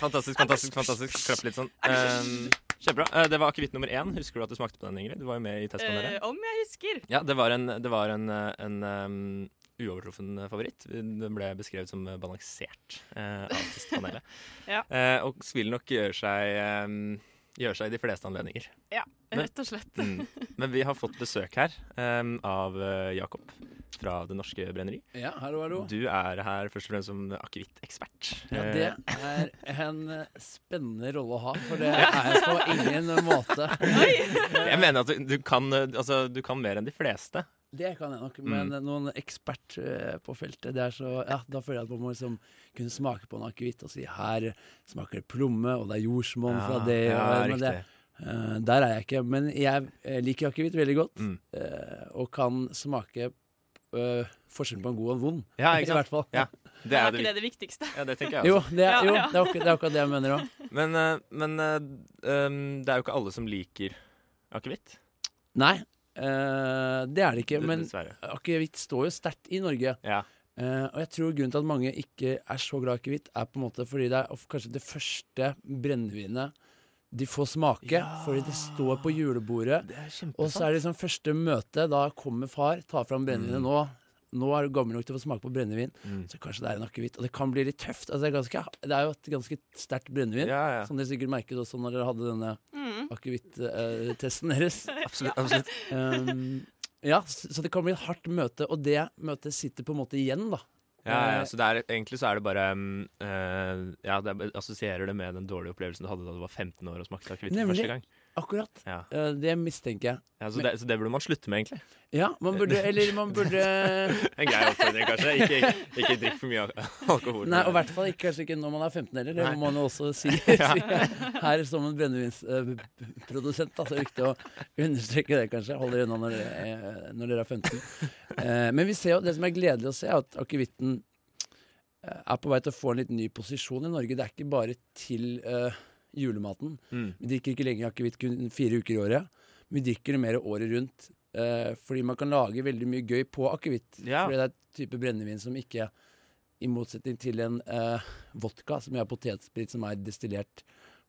Fantastisk, fantastisk. fantastisk Klapp litt sånn. Um, kjempebra. Uh, det var akevitt nummer én. Husker du at du smakte på den, Ingrid? Du var jo med i testpanelet. Eh, om jeg husker. Ja, det var en, det var en, eh, en um, uovertruffen favoritt. Den ble beskrevet som eh, balansert eh, av testpanelet. Ja. Eh, og vil nok gjøre seg, um, gjøre seg i de fleste anledninger. Ja, rett og slett. Mm. Men vi har fått besøk her um, av eh, Jakob fra Det Norske Brenneri. Ja, hallo, hallo. Du er her først og fremst som akevittekspert. Ja, Eh, det er en eh, spennende rolle å ha, for det er jeg på ingen måte. Jeg mener at du, du, kan, altså, du kan mer enn de fleste. Det kan jeg nok, Mm. men noen ekspert eh, på feltet, det er så Ja, da føler jeg at man må liksom kunne smake på en akevitt og si her smaker det plomme, og det er jordsmonn fra det. ja, og, men det eh, der er jeg ikke. Men jeg eh, liker akevitt veldig godt, Mm. uh, og kan smake uh, forskjellen på en god og en vond. Ja, ikke I hvert fall. Ja, det Er ikke det det viktigste? Ja, det tenker jeg Jo, det er, jo, det er akkurat det, er akkurat det jeg mener òg. Men, men um, det er jo ikke alle som liker akevitt. Nei, eh, det er det ikke. Men akevitt står jo sterkt i Norge. Ja. Uh, og jeg tror grunnen til at mange ikke er så glad i akevitt, er på en måte fordi det er kanskje det første brennevinet de får smake. Fordi det står på julebordet. og så er det liksom første møte. Da kommer far, tar fram brennevinet. Mm. Nå nå er du gammel nok til å få smake på brennevin, Mm. så kanskje det er en akevitt. Og det kan bli litt tøft. Altså, det, er ganske, det er jo et ganske sterkt brennevin, Ja, ja. som dere sikkert merket også når dere hadde denne Mm. akevitt-testen deres. Absolutt, absolutt. Um, ja, så, det kan bli et hardt møte, og det møtet sitter på en måte igjen, da. Ja, ja, Eh, så det er, egentlig så er det bare um, eh, Ja, det er- assosierer det med den dårlige opplevelsen du hadde da du var 15 år og smakte akevitt første gang. Akkurat. Ja. Eh, det mistenker jeg. Ja, så, det, så det burde man slutte med, egentlig. Ja, man burde Eller man burde En grei oppfordring, kanskje. Ikke, ikke drikk for mye al- alkohol. Nei, og i hvert fall ikke, kanskje ikke når man er 15 heller. Det Nei. må man jo også si, her som en brennevinsprodusent. Da, så det er viktig å understreke det, kanskje. Hold dere unna når er- når dere er 15. Eh, men vi ser jo, det som er gledelig å se, er at akevitten eh, er på vei til å få en litt ny posisjon i Norge. Det er ikke bare til eh, julematen. Mm. Vi drikker ikke lenger akevitt kun fire uker i året. Vi drikker det mer året rundt. eh, fordi man kan lage veldig mye gøy på akevitt. Ja. Fordi det er et type brennevin som ikke I motsetning til en eh, vodka, som er potetsprit som er destillert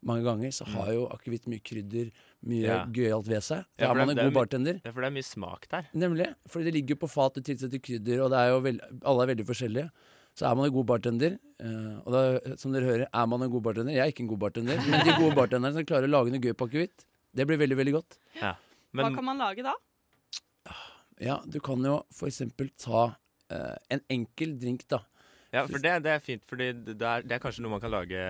mange ganger, så har jo akevitt mye krydder, mye Mm. Ja. gøyalt ved seg. Da Ja, er man en god bartender. Ja, for det er mye smak der. Nemlig. Fordi det ligger jo på fat, du tilsetter krydder, og det er jo veld, alle er veldig forskjellige. Så er man en god bartender. eh, og da, som dere hører, er man en god bartender. Jeg er ikke en god bartender, men de gode bartenderne som klarer å lage noe gøy på akevitt, det blir veldig, veldig godt. Ja. Hva kan man lage da? Ja, du kan jo for eksempel ta uh, en enkel drink, da. Ja, for det, det er fint, for det er, det er kanskje noe man kan lage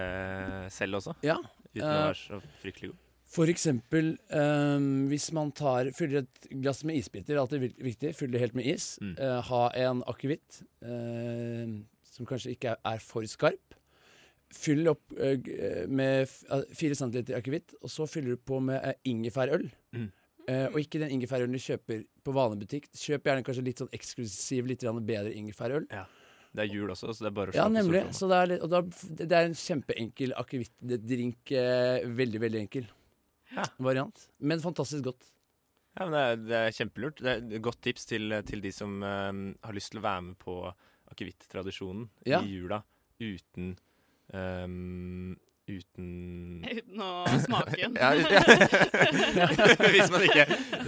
selv også. Ja. Uten å eh, være så fryktelig god. For eksempel eh, hvis man tar, fyller et glass med isbiter, alltid viktig, fyller det helt med is. Mm. eh, ha en akevitt eh, som kanskje ikke er, er for skarp. Fyll opp eh, eh, med f- eh, fire akevitt, og så fyller du på med ingefærøl. Mm. Uh, og ikke den ingefærølen du kjøper på vanlig butikk. Kjøp gjerne kanskje litt sånn eksklusiv, litt bedre ingefærøl. Ja. Det er jul også, så det er bare å slå Ja, på nemlig. Så det er, litt, da, det er en kjempeenkel akevittdrink. Eh, veldig, veldig enkel variant. Men fantastisk godt. Ja, men det er, det er kjempelurt. Det er et godt tips til, til de som eh, har lyst til å være med på akevitt-tradisjonen Ja. i jula uten um, Uten Uten å smake den. ja, ja. Hvis man ikke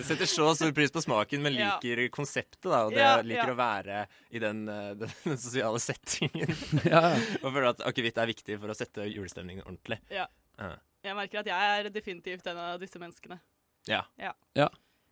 setter så stor pris på smaken, men Ja. liker konseptet, da, og det, Ja, liker ja. å være i den, eh, den, den sosiale settingen. Ja, ja. og føler at akevitt er viktig for å sette julestemningen ordentlig. Ja. Ja. Jeg merker at jeg er definitivt en av disse menneskene. Ja. Ja.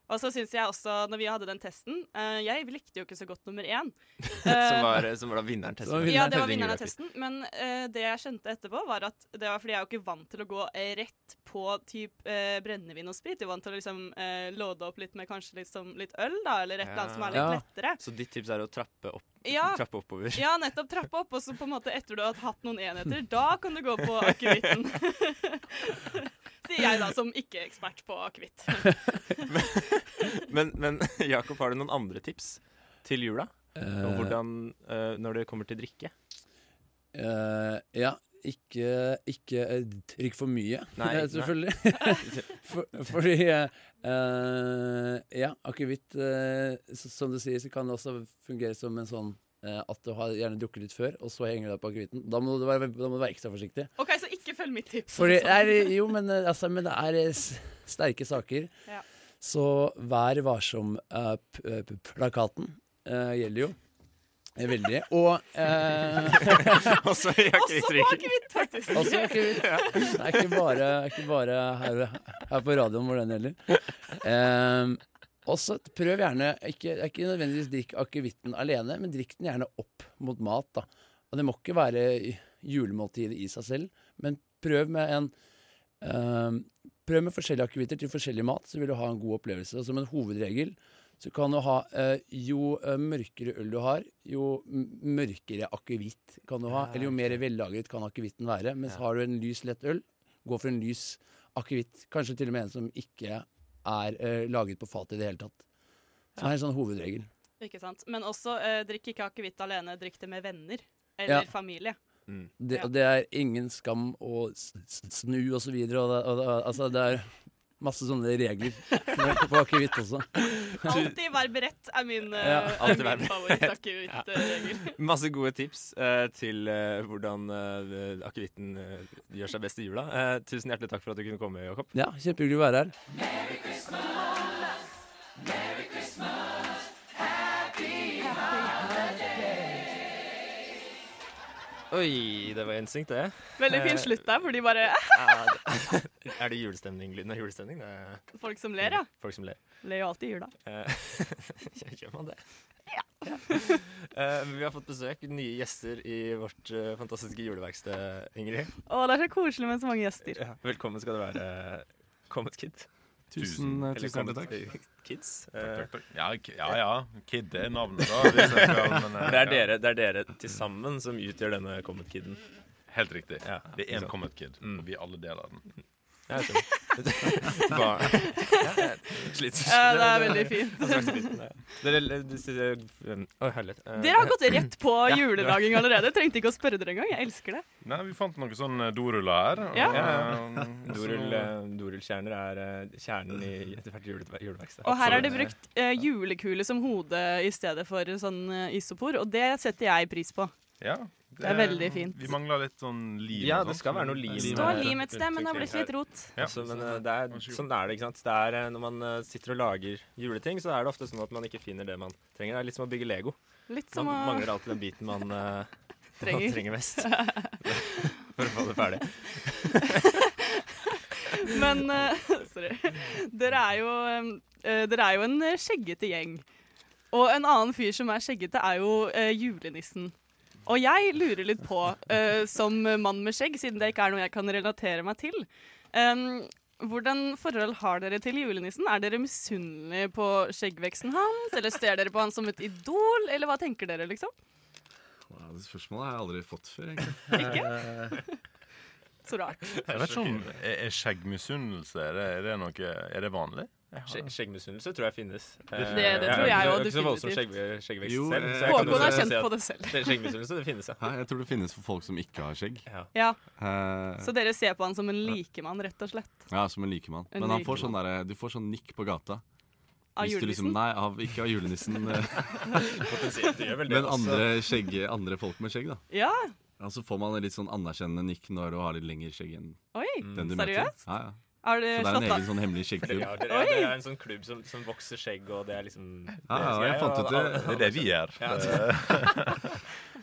Og så syns jeg også, når vi hadde den testen uh, Jeg likte jo ikke så godt nummer én. som, var, som var da vinneren testen. Eh, Ja, det var vinneren av testen. Men uh, det jeg skjønte etterpå, var at det var fordi jeg er jo ikke vant til å gå eh, rett på typ uh, brennevin og sprit. Jeg er vant til å liksom eh, låde opp litt med kanskje liksom, litt øl, da, eller et eller annet som er litt Ja. lettere. Så ditt tips er å trappe, opp, Ja. trappe oppover? Ja, nettopp trappe opp, og så på en måte etter du har hatt noen enheter, da kan du gå på akevitten. Sier jeg da, som ikke er ekspert på akevitt. Men, men Jakob, har du noen andre tips til jula? Eh. Hvordan, eh, når det kommer til drikke? Uh, ja, ikke, ikke drikk for mye, Nei, eh, selvfølgelig. for, fordi uh, Ja, akevitt, uh, som du sier, så kan det også fungere som en sånn at du har gjerne drukket litt før, og så henger du deg på akevitten. Da, må du være- da må du være ekstra forsiktig. OK, så ikke følg mitt tips. Fordi, er, jo, men, eh, altså, men det er eh, sterke saker. Ja. Så vær varsom-plakaten gjelder jo. eh, Veldig. Og eh, Også akevitt, faktisk. Også akevitt. Det er ikke bare, ikke bare her, her på radioen hvor den gjelder. Eh, også prøv gjerne ikke, ikke nødvendigvis drikk akevitten alene, men drikk den gjerne opp mot mat. da. Og det må ikke være julemåltid i seg selv, men prøv med en øh, Prøv med forskjellige akevitter til forskjellig mat, så vil du ha en god opplevelse. Og som en hovedregel så kan du ha øh, Jo eh, mørkere øl du har, jo mørkere akevitt kan du ha. Ja, eller jo mer vellagret kan akevitten være. Mens har du en lys, lett øl, gå for en lys akevitt. Kanskje til og med en som ikke er uh, laget på fat i det hele tatt. Det er en sånn hovedregel. Ikke sant. Men også uh, drikk ikke akevitt alene, drikk det med venner. Eller Ja. familie. Det, det er ingen skam å snu og så videre. Og det, og det, altså, det er masse sånne regler på- på akevitt også. Alltid vær beredt er min, Ja, er min favoritt-akevittregel. Masse gode tips uh, til uh, hvordan uh, akevitten gjør seg best i jula. Tusen hjertelig takk for at du kunne komme, Jakob. Ja, kjempehyggelig å være her. Oi, det var instinkt, det. Veldig fin Eh, slutt der, hvor de bare Er det julestemning? Lyden av julestemning? Det Folk som ler, ja. folk som ler. Ler jo alltid i jula. Eh, Gjør man det? Ja. Eh, vi har fått besøk, nye gjester i vårt fantastiske juleverksted, Ingrid. Å, det er så koselig med så mange gjester. Ja, velkommen skal du være, Comet Kid. Tusen, tusen takk. Kids. Takk, takk, Eh, takk. Ja, ja, ja. Kid er navnet, da. Hvis jeg skal, men, eh, det, er ja. dere, det er dere til sammen som utgjør denne Comet Kiden. Helt riktig. Ja, det er én. Comet Kid. Mm. Vi alle deler den. Ja, jeg det er. Ja, det er veldig fint. Er. Dere. Eh, har gått rett på juledaging julelaging allerede. Trengte ikke å spørre dere engang. Jeg elsker det. Nei, vi fant noen sånne doruller her. Ja. eh, Dorull, eh, Dorullkjerner er eh, kjernen i ethvert hvert juleverksted. Og her er det brukt eh, julekule som hode i stedet for sånn eh, isopor, og det setter jeg pris på. Ja, Det er veldig fint. Vi mangler litt sånn lim. Ja, det skal være noe lim. Det står lim et sted, men det har blitt litt rot. Ja. Altså, men eh, det er, sånn er det, ikke sant. Det er, eh, når man eh, sitter og lager juleting, så er det ofte sånn at man ikke finner det man trenger. Det er litt som å bygge Lego. Litt man som å- mangler alltid den biten man uh, Trenger. man trenger mest. For å få det ferdig. Men uh, Sorry. Dere er jo, uh, dere er jo en eh, skjeggete gjeng. Og en annen fyr som er skjeggete, er jo eh, julenissen. Og jeg lurer litt på, uh, som mann med skjegg, siden det ikke er noe jeg kan relatere meg til um, Hvordan forhold har dere til julenissen? Er dere misunnelige på skjeggveksten hans? Eller ser dere på han som et idol? Eller hva tenker dere, liksom? Ja, det spørsmålet har jeg aldri fått før, egentlig. Ikke? Så rart. Jeg vet ikke om Er skjeggmisunnelse er det, er det Er det vanlig? Skjegg- Skjeggmisunnelse tror jeg finnes. Det- det tror jeg òg, definitivt. skjegg- skjeggvekst Jo, selv. eh, Håkon har kjent på det selv. skje- Skjeggmisunnelse, det finnes, ja. Hæ, jeg tror det finnes for folk som ikke har skjegg. Ja. Eh, Så dere ser på han som en likemann, rett og slett? ja, som en likemann. Men han får sånn der, du får sånn nikk på gata. Av Hvis du liksom, julenissen? nei, av, ikke av julenissen. eh, Men andre, skjegg, andre folk med skjegg, da. Ja. Ja, så får man en litt sånn anerkjennende nikk når du har litt lengre skjegg enn Oi, den du seriøst? møter. Ja, ja. Har du så det er en egen sånn hemmelig Ja, skjeggklubb. Det dere er en sånn klubb som, som vokser skjegg, og det er liksom Ja, ja, jeg fant ut det. Det er det vi gjør. Ja.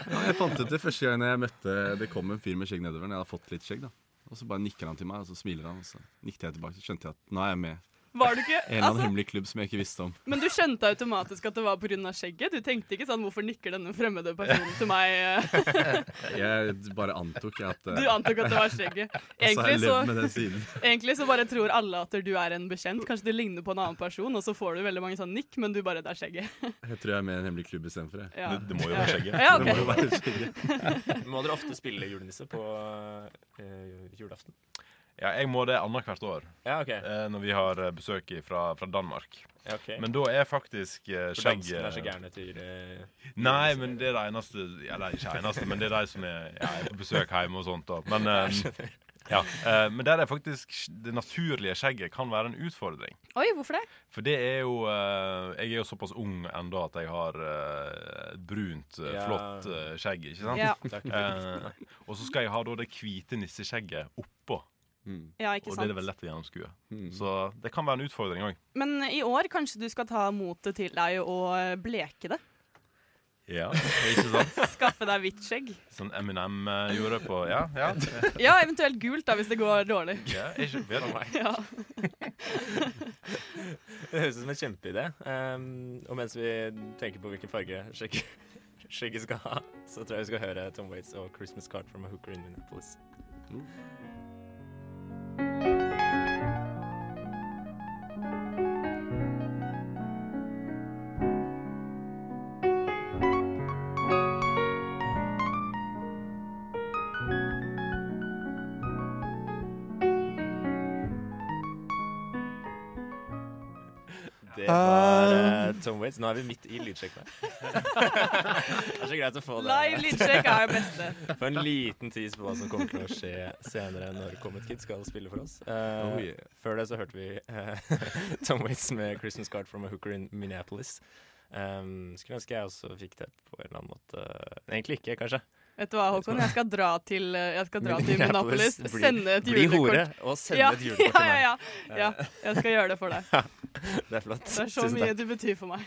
Ja, jeg fant ut det første gang jeg møtte Det kom en fyr med skjegg nedover. når Jeg hadde fått litt skjegg da Og så bare nikker han til meg, og så smiler han. Og så nikket jeg tilbake, så skjønte jeg at nå er jeg med Var du ikke En eller annen altså, hemmelig klubb som jeg ikke visste om. Men du skjønte automatisk at det var pga. skjegget? Du tenkte ikke sånn 'hvorfor nikker denne fremmede personen til meg'? Jeg bare antok at uh, Du antok at det var skjegget. Egentlig så, levd med den siden. egentlig så bare tror alle at du er en bekjent. Kanskje du ligner på en annen person, og så får du veldig mange sånn nikk, men du bare 'det er skjegget'. Jeg tror jeg er med i en hemmelig klubb istedenfor. Det, Ja. Det, det må jo være skjegget. Ja, okay. Det må jo være skjegget. Må dere ofte spille julenisse på uh, julaften? Ja, jeg må det annethvert år. Ja, okay. eh, når vi har eh, besøk fra, fra Danmark. Ja, okay. Men da er faktisk eh, For dansken er så gærne til eh, Nei, men det er det eneste Eller det er ikke eneste, men det er de som er, ja, er på besøk hjemme og sånt. da Men, eh, ja, eh, men der er faktisk det naturlige skjegget kan være en utfordring. Oi, hvorfor det? For det er jo eh, Jeg er jo såpass ung ennå at jeg har eh, brunt, Ja. flott eh, skjegg, ikke sant? Ja. Eh, og så skal jeg ha da det hvite nisseskjegget oppå. Ja, ikke sant? og det er vel lett å gjennomskue. Så det kan være en utfordring òg. Men i år kanskje du skal ta motet til deg og bleke det? Ja, ikke sant? Skaffe deg hvitt skjegg? Sånn Eminem uh, gjorde på Ja, ja. Ja, eventuelt gult da, hvis det går dårlig. Ja, ikke bedre meg. Ja. Det høres ut som en kjempeidé. Um, og mens vi tenker på hvilken farge skjegget, skjegget skal ha, så tror jeg vi skal høre Tom Waits og 'Christmas Card from a Hooker in Minneapolis'. Det Waits. Nå er vi midt i lydsjekken her. det er så greit å få det. Live lydsjekk er det beste. Få en liten tease på hva som kommer til å skje senere når Comet Kid skal spille for oss. Uh, Oh, yeah. Før det så hørte vi uh, Tom Waits med 'Christmas Card from a Hooker in Minneapolis'. Um, skulle ønske jeg også fikk det på en eller annen måte. Egentlig ikke, kanskje. Vet du hva, Håkon? Jeg skal dra til, eh, jeg skal dra til Minneapolis. Bli- sende et julekort. bli hore og sende ja, et julekort til meg. Ja, ja, ja. Jeg skal gjøre det for deg. Det er flott. Det er så Tusen mye takk. du betyr for meg.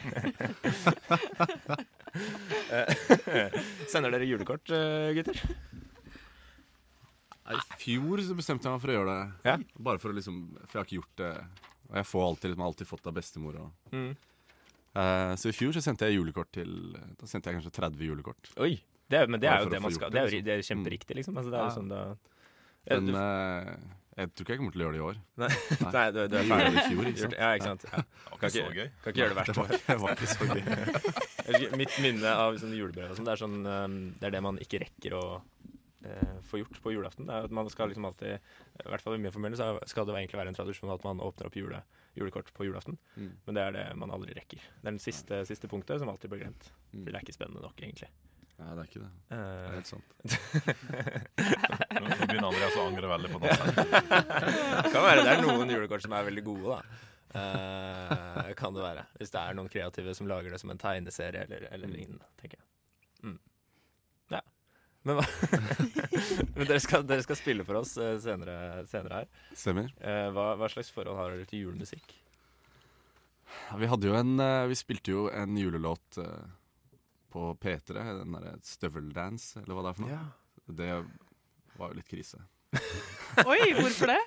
Eh, Sender dere julekort, eh, gutter? I fjor så bestemte jeg meg for å gjøre det. Bare for å liksom For jeg har ikke gjort det. Og jeg får alltid, liksom, alltid fått av bestemor. Og. Mm. Uh, så i fjor så sendte jeg julekort til Da sendte jeg kanskje 30 julekort. Oi! Det er, men det er jo det man skal. Det er, liksom. det er kjemperiktig, liksom. Altså, det er jo sånn da Men Ja, eh, jeg tror ikke jeg kommer til å gjøre det i år. Nei, Nei du, du er Jeg ferdig. i fjor, ikke sant? Ja, ikke sant. Ja. Det var ikke så gøy. kan ikke gjøre det hvert Det var- år. det var ikke så gøy. Mitt minne av sånn julebrev og sånn, det er sånn um, Det er det man ikke rekker å eh, få gjort på julaften. Det er at man skal liksom alltid I hvert fall i min familie så skal det egentlig være en tradisjon at man åpner opp jule, julekort på julaften. Mm. Men det er det man aldri rekker. Det er det siste, siste punktet som alltid blir glemt. Mm. For det er ikke spennende nok, egentlig. Ja, det er ikke det. Det Eh, er helt sant. Nå, begynner Andreas å angre veldig på det. kan være det er noen julekort som er veldig gode, da. Uh, kan det være. Hvis det er noen kreative som lager det som en tegneserie eller, eller lignende, tenker jeg. Mm. Ja. Men, hva Men dere, skal, dere skal spille for oss eh, senere, senere her. Stemmer. Uh, hva, hva slags forhold har dere til julemusikk? Ja, vi hadde jo en eh, Vi spilte jo en julelåt eh, på P3, den derre Støveldance, eller hva det er for noe. Det var jo litt krise. Oi, hvorfor det?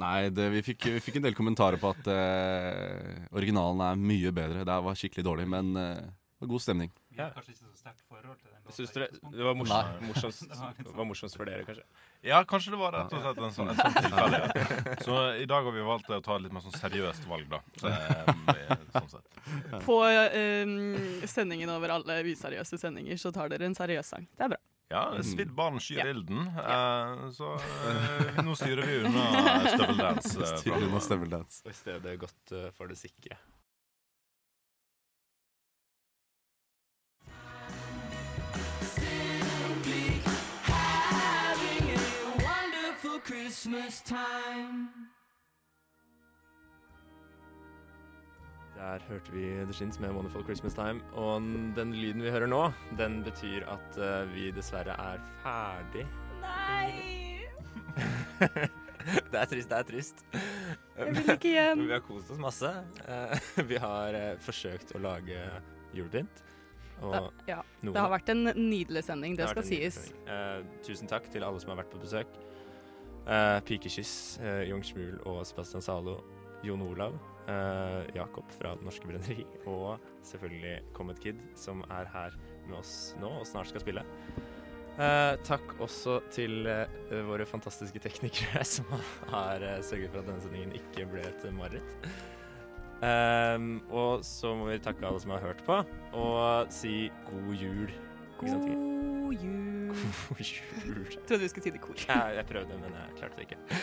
Nei, det, vi, fikk, vi fikk en del kommentarer på at eh, originalen er mye bedre. Det var skikkelig dårlig, men eh, var god stemning. Vi har kanskje ikke så sterkt forhold til den Syns dere det var morsomt, morsomst, det var morsomst for dere, kanskje? Ja, kanskje det var rett og slett en sånn, et sånt tilfelle. Ja. Så i dag har vi valgt å ta et litt mer sånn seriøst valg, da. Så, eh, sånn sett. På eh, sendingen over alle useriøse sendinger så tar dere en seriøs sang. Det er bra. Ja, svidd barn skyr ilden. Eh, så uh, nå styrer vi unna støveldance. Uh, Styrer unna fremover. Og i stedet gått for det sikre. Christmas time. Der hørte vi The Shins med 'Wonderful Christmas Time'. Og den lyden vi hører nå, den betyr at uh, vi dessverre er ferdig. Nei! det er trist, det er trist. Jeg vil ikke hjem. Men vi har kost oss masse. Uh, vi har uh, forsøkt å lage julepynt. Og Da- ja, Noen. det har vært en nydelig sending, det det skal sies. Eh, tusen takk til alle som har vært på besøk. Uh, Pikekyss, uh, Jung Schmuel og Sebastian Zalo. Jon Olav, eh, Jakob fra Det Norske Brenneri og selvfølgelig Comet Kid, som er her med oss nå og snart skal spille. Eh, takk også til eh, våre fantastiske teknikere som har eh, sørget for at denne sendingen ikke ble et mareritt. Og så må vi takke alle som har hørt på, og si god jul. God jul. God jul. Trodde du skulle si det i kor. Ja, jeg prøvde, men jeg klarte det ikke.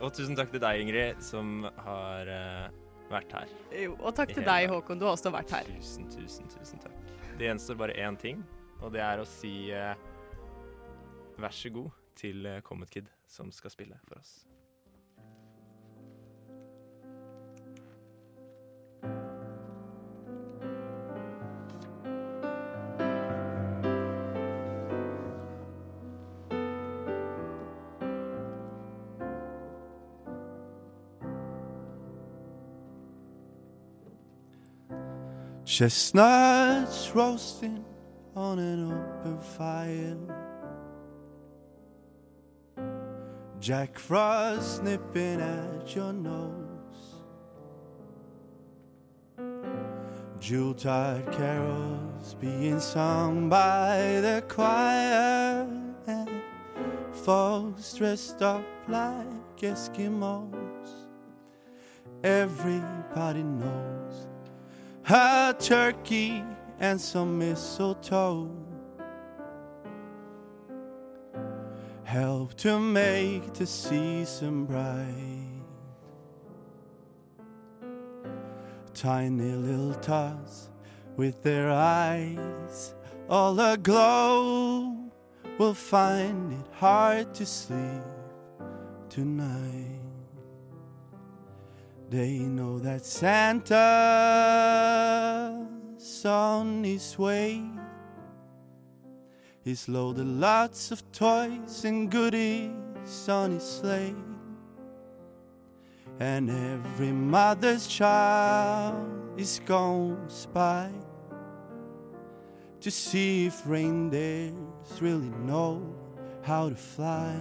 Og tusen takk til deg, Ingrid, som har uh, vært her. Jo, og takk til deg. Håkon. Du har også vært her. Tusen, tusen, tusen takk. Det gjenstår bare én ting, og det er å si uh, vær så god til eh, Comet Kid, som skal spille for oss. Chestnuts roasting on an open fire. Jack Frost nipping at your nose. Yuletide carols being sung by the choir. And folks dressed up like Eskimos. Everybody knows a turkey and some mistletoe help to make the season bright. Tiny little tots with their eyes all aglow will find it hard to sleep tonight. They know that Santa's on his way. He's loaded lots of toys and goodies on his sleigh. And every mother's child is gone spy to see if reindeers really know how to fly.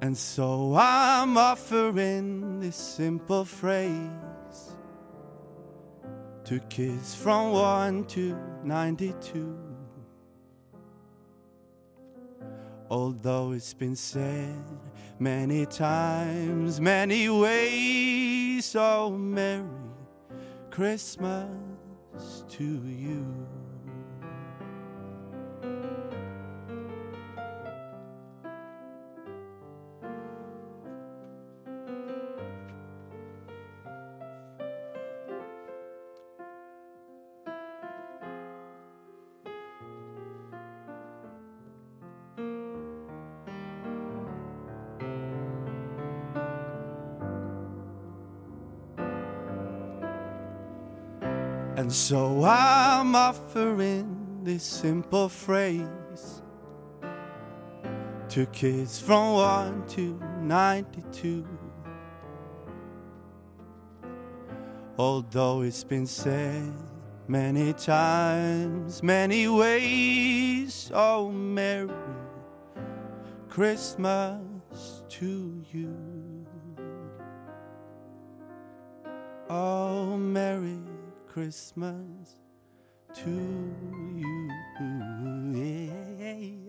And so I'm offering this simple phrase to kids from 1 to 92. Although it's been said many times, many ways, oh, Merry Christmas to you. And so I'm offering this simple phrase to kids from 1 to 92. Although it's been said many times, many ways, oh, Merry Christmas to you. Oh, Merry Christmas to you. Yeah.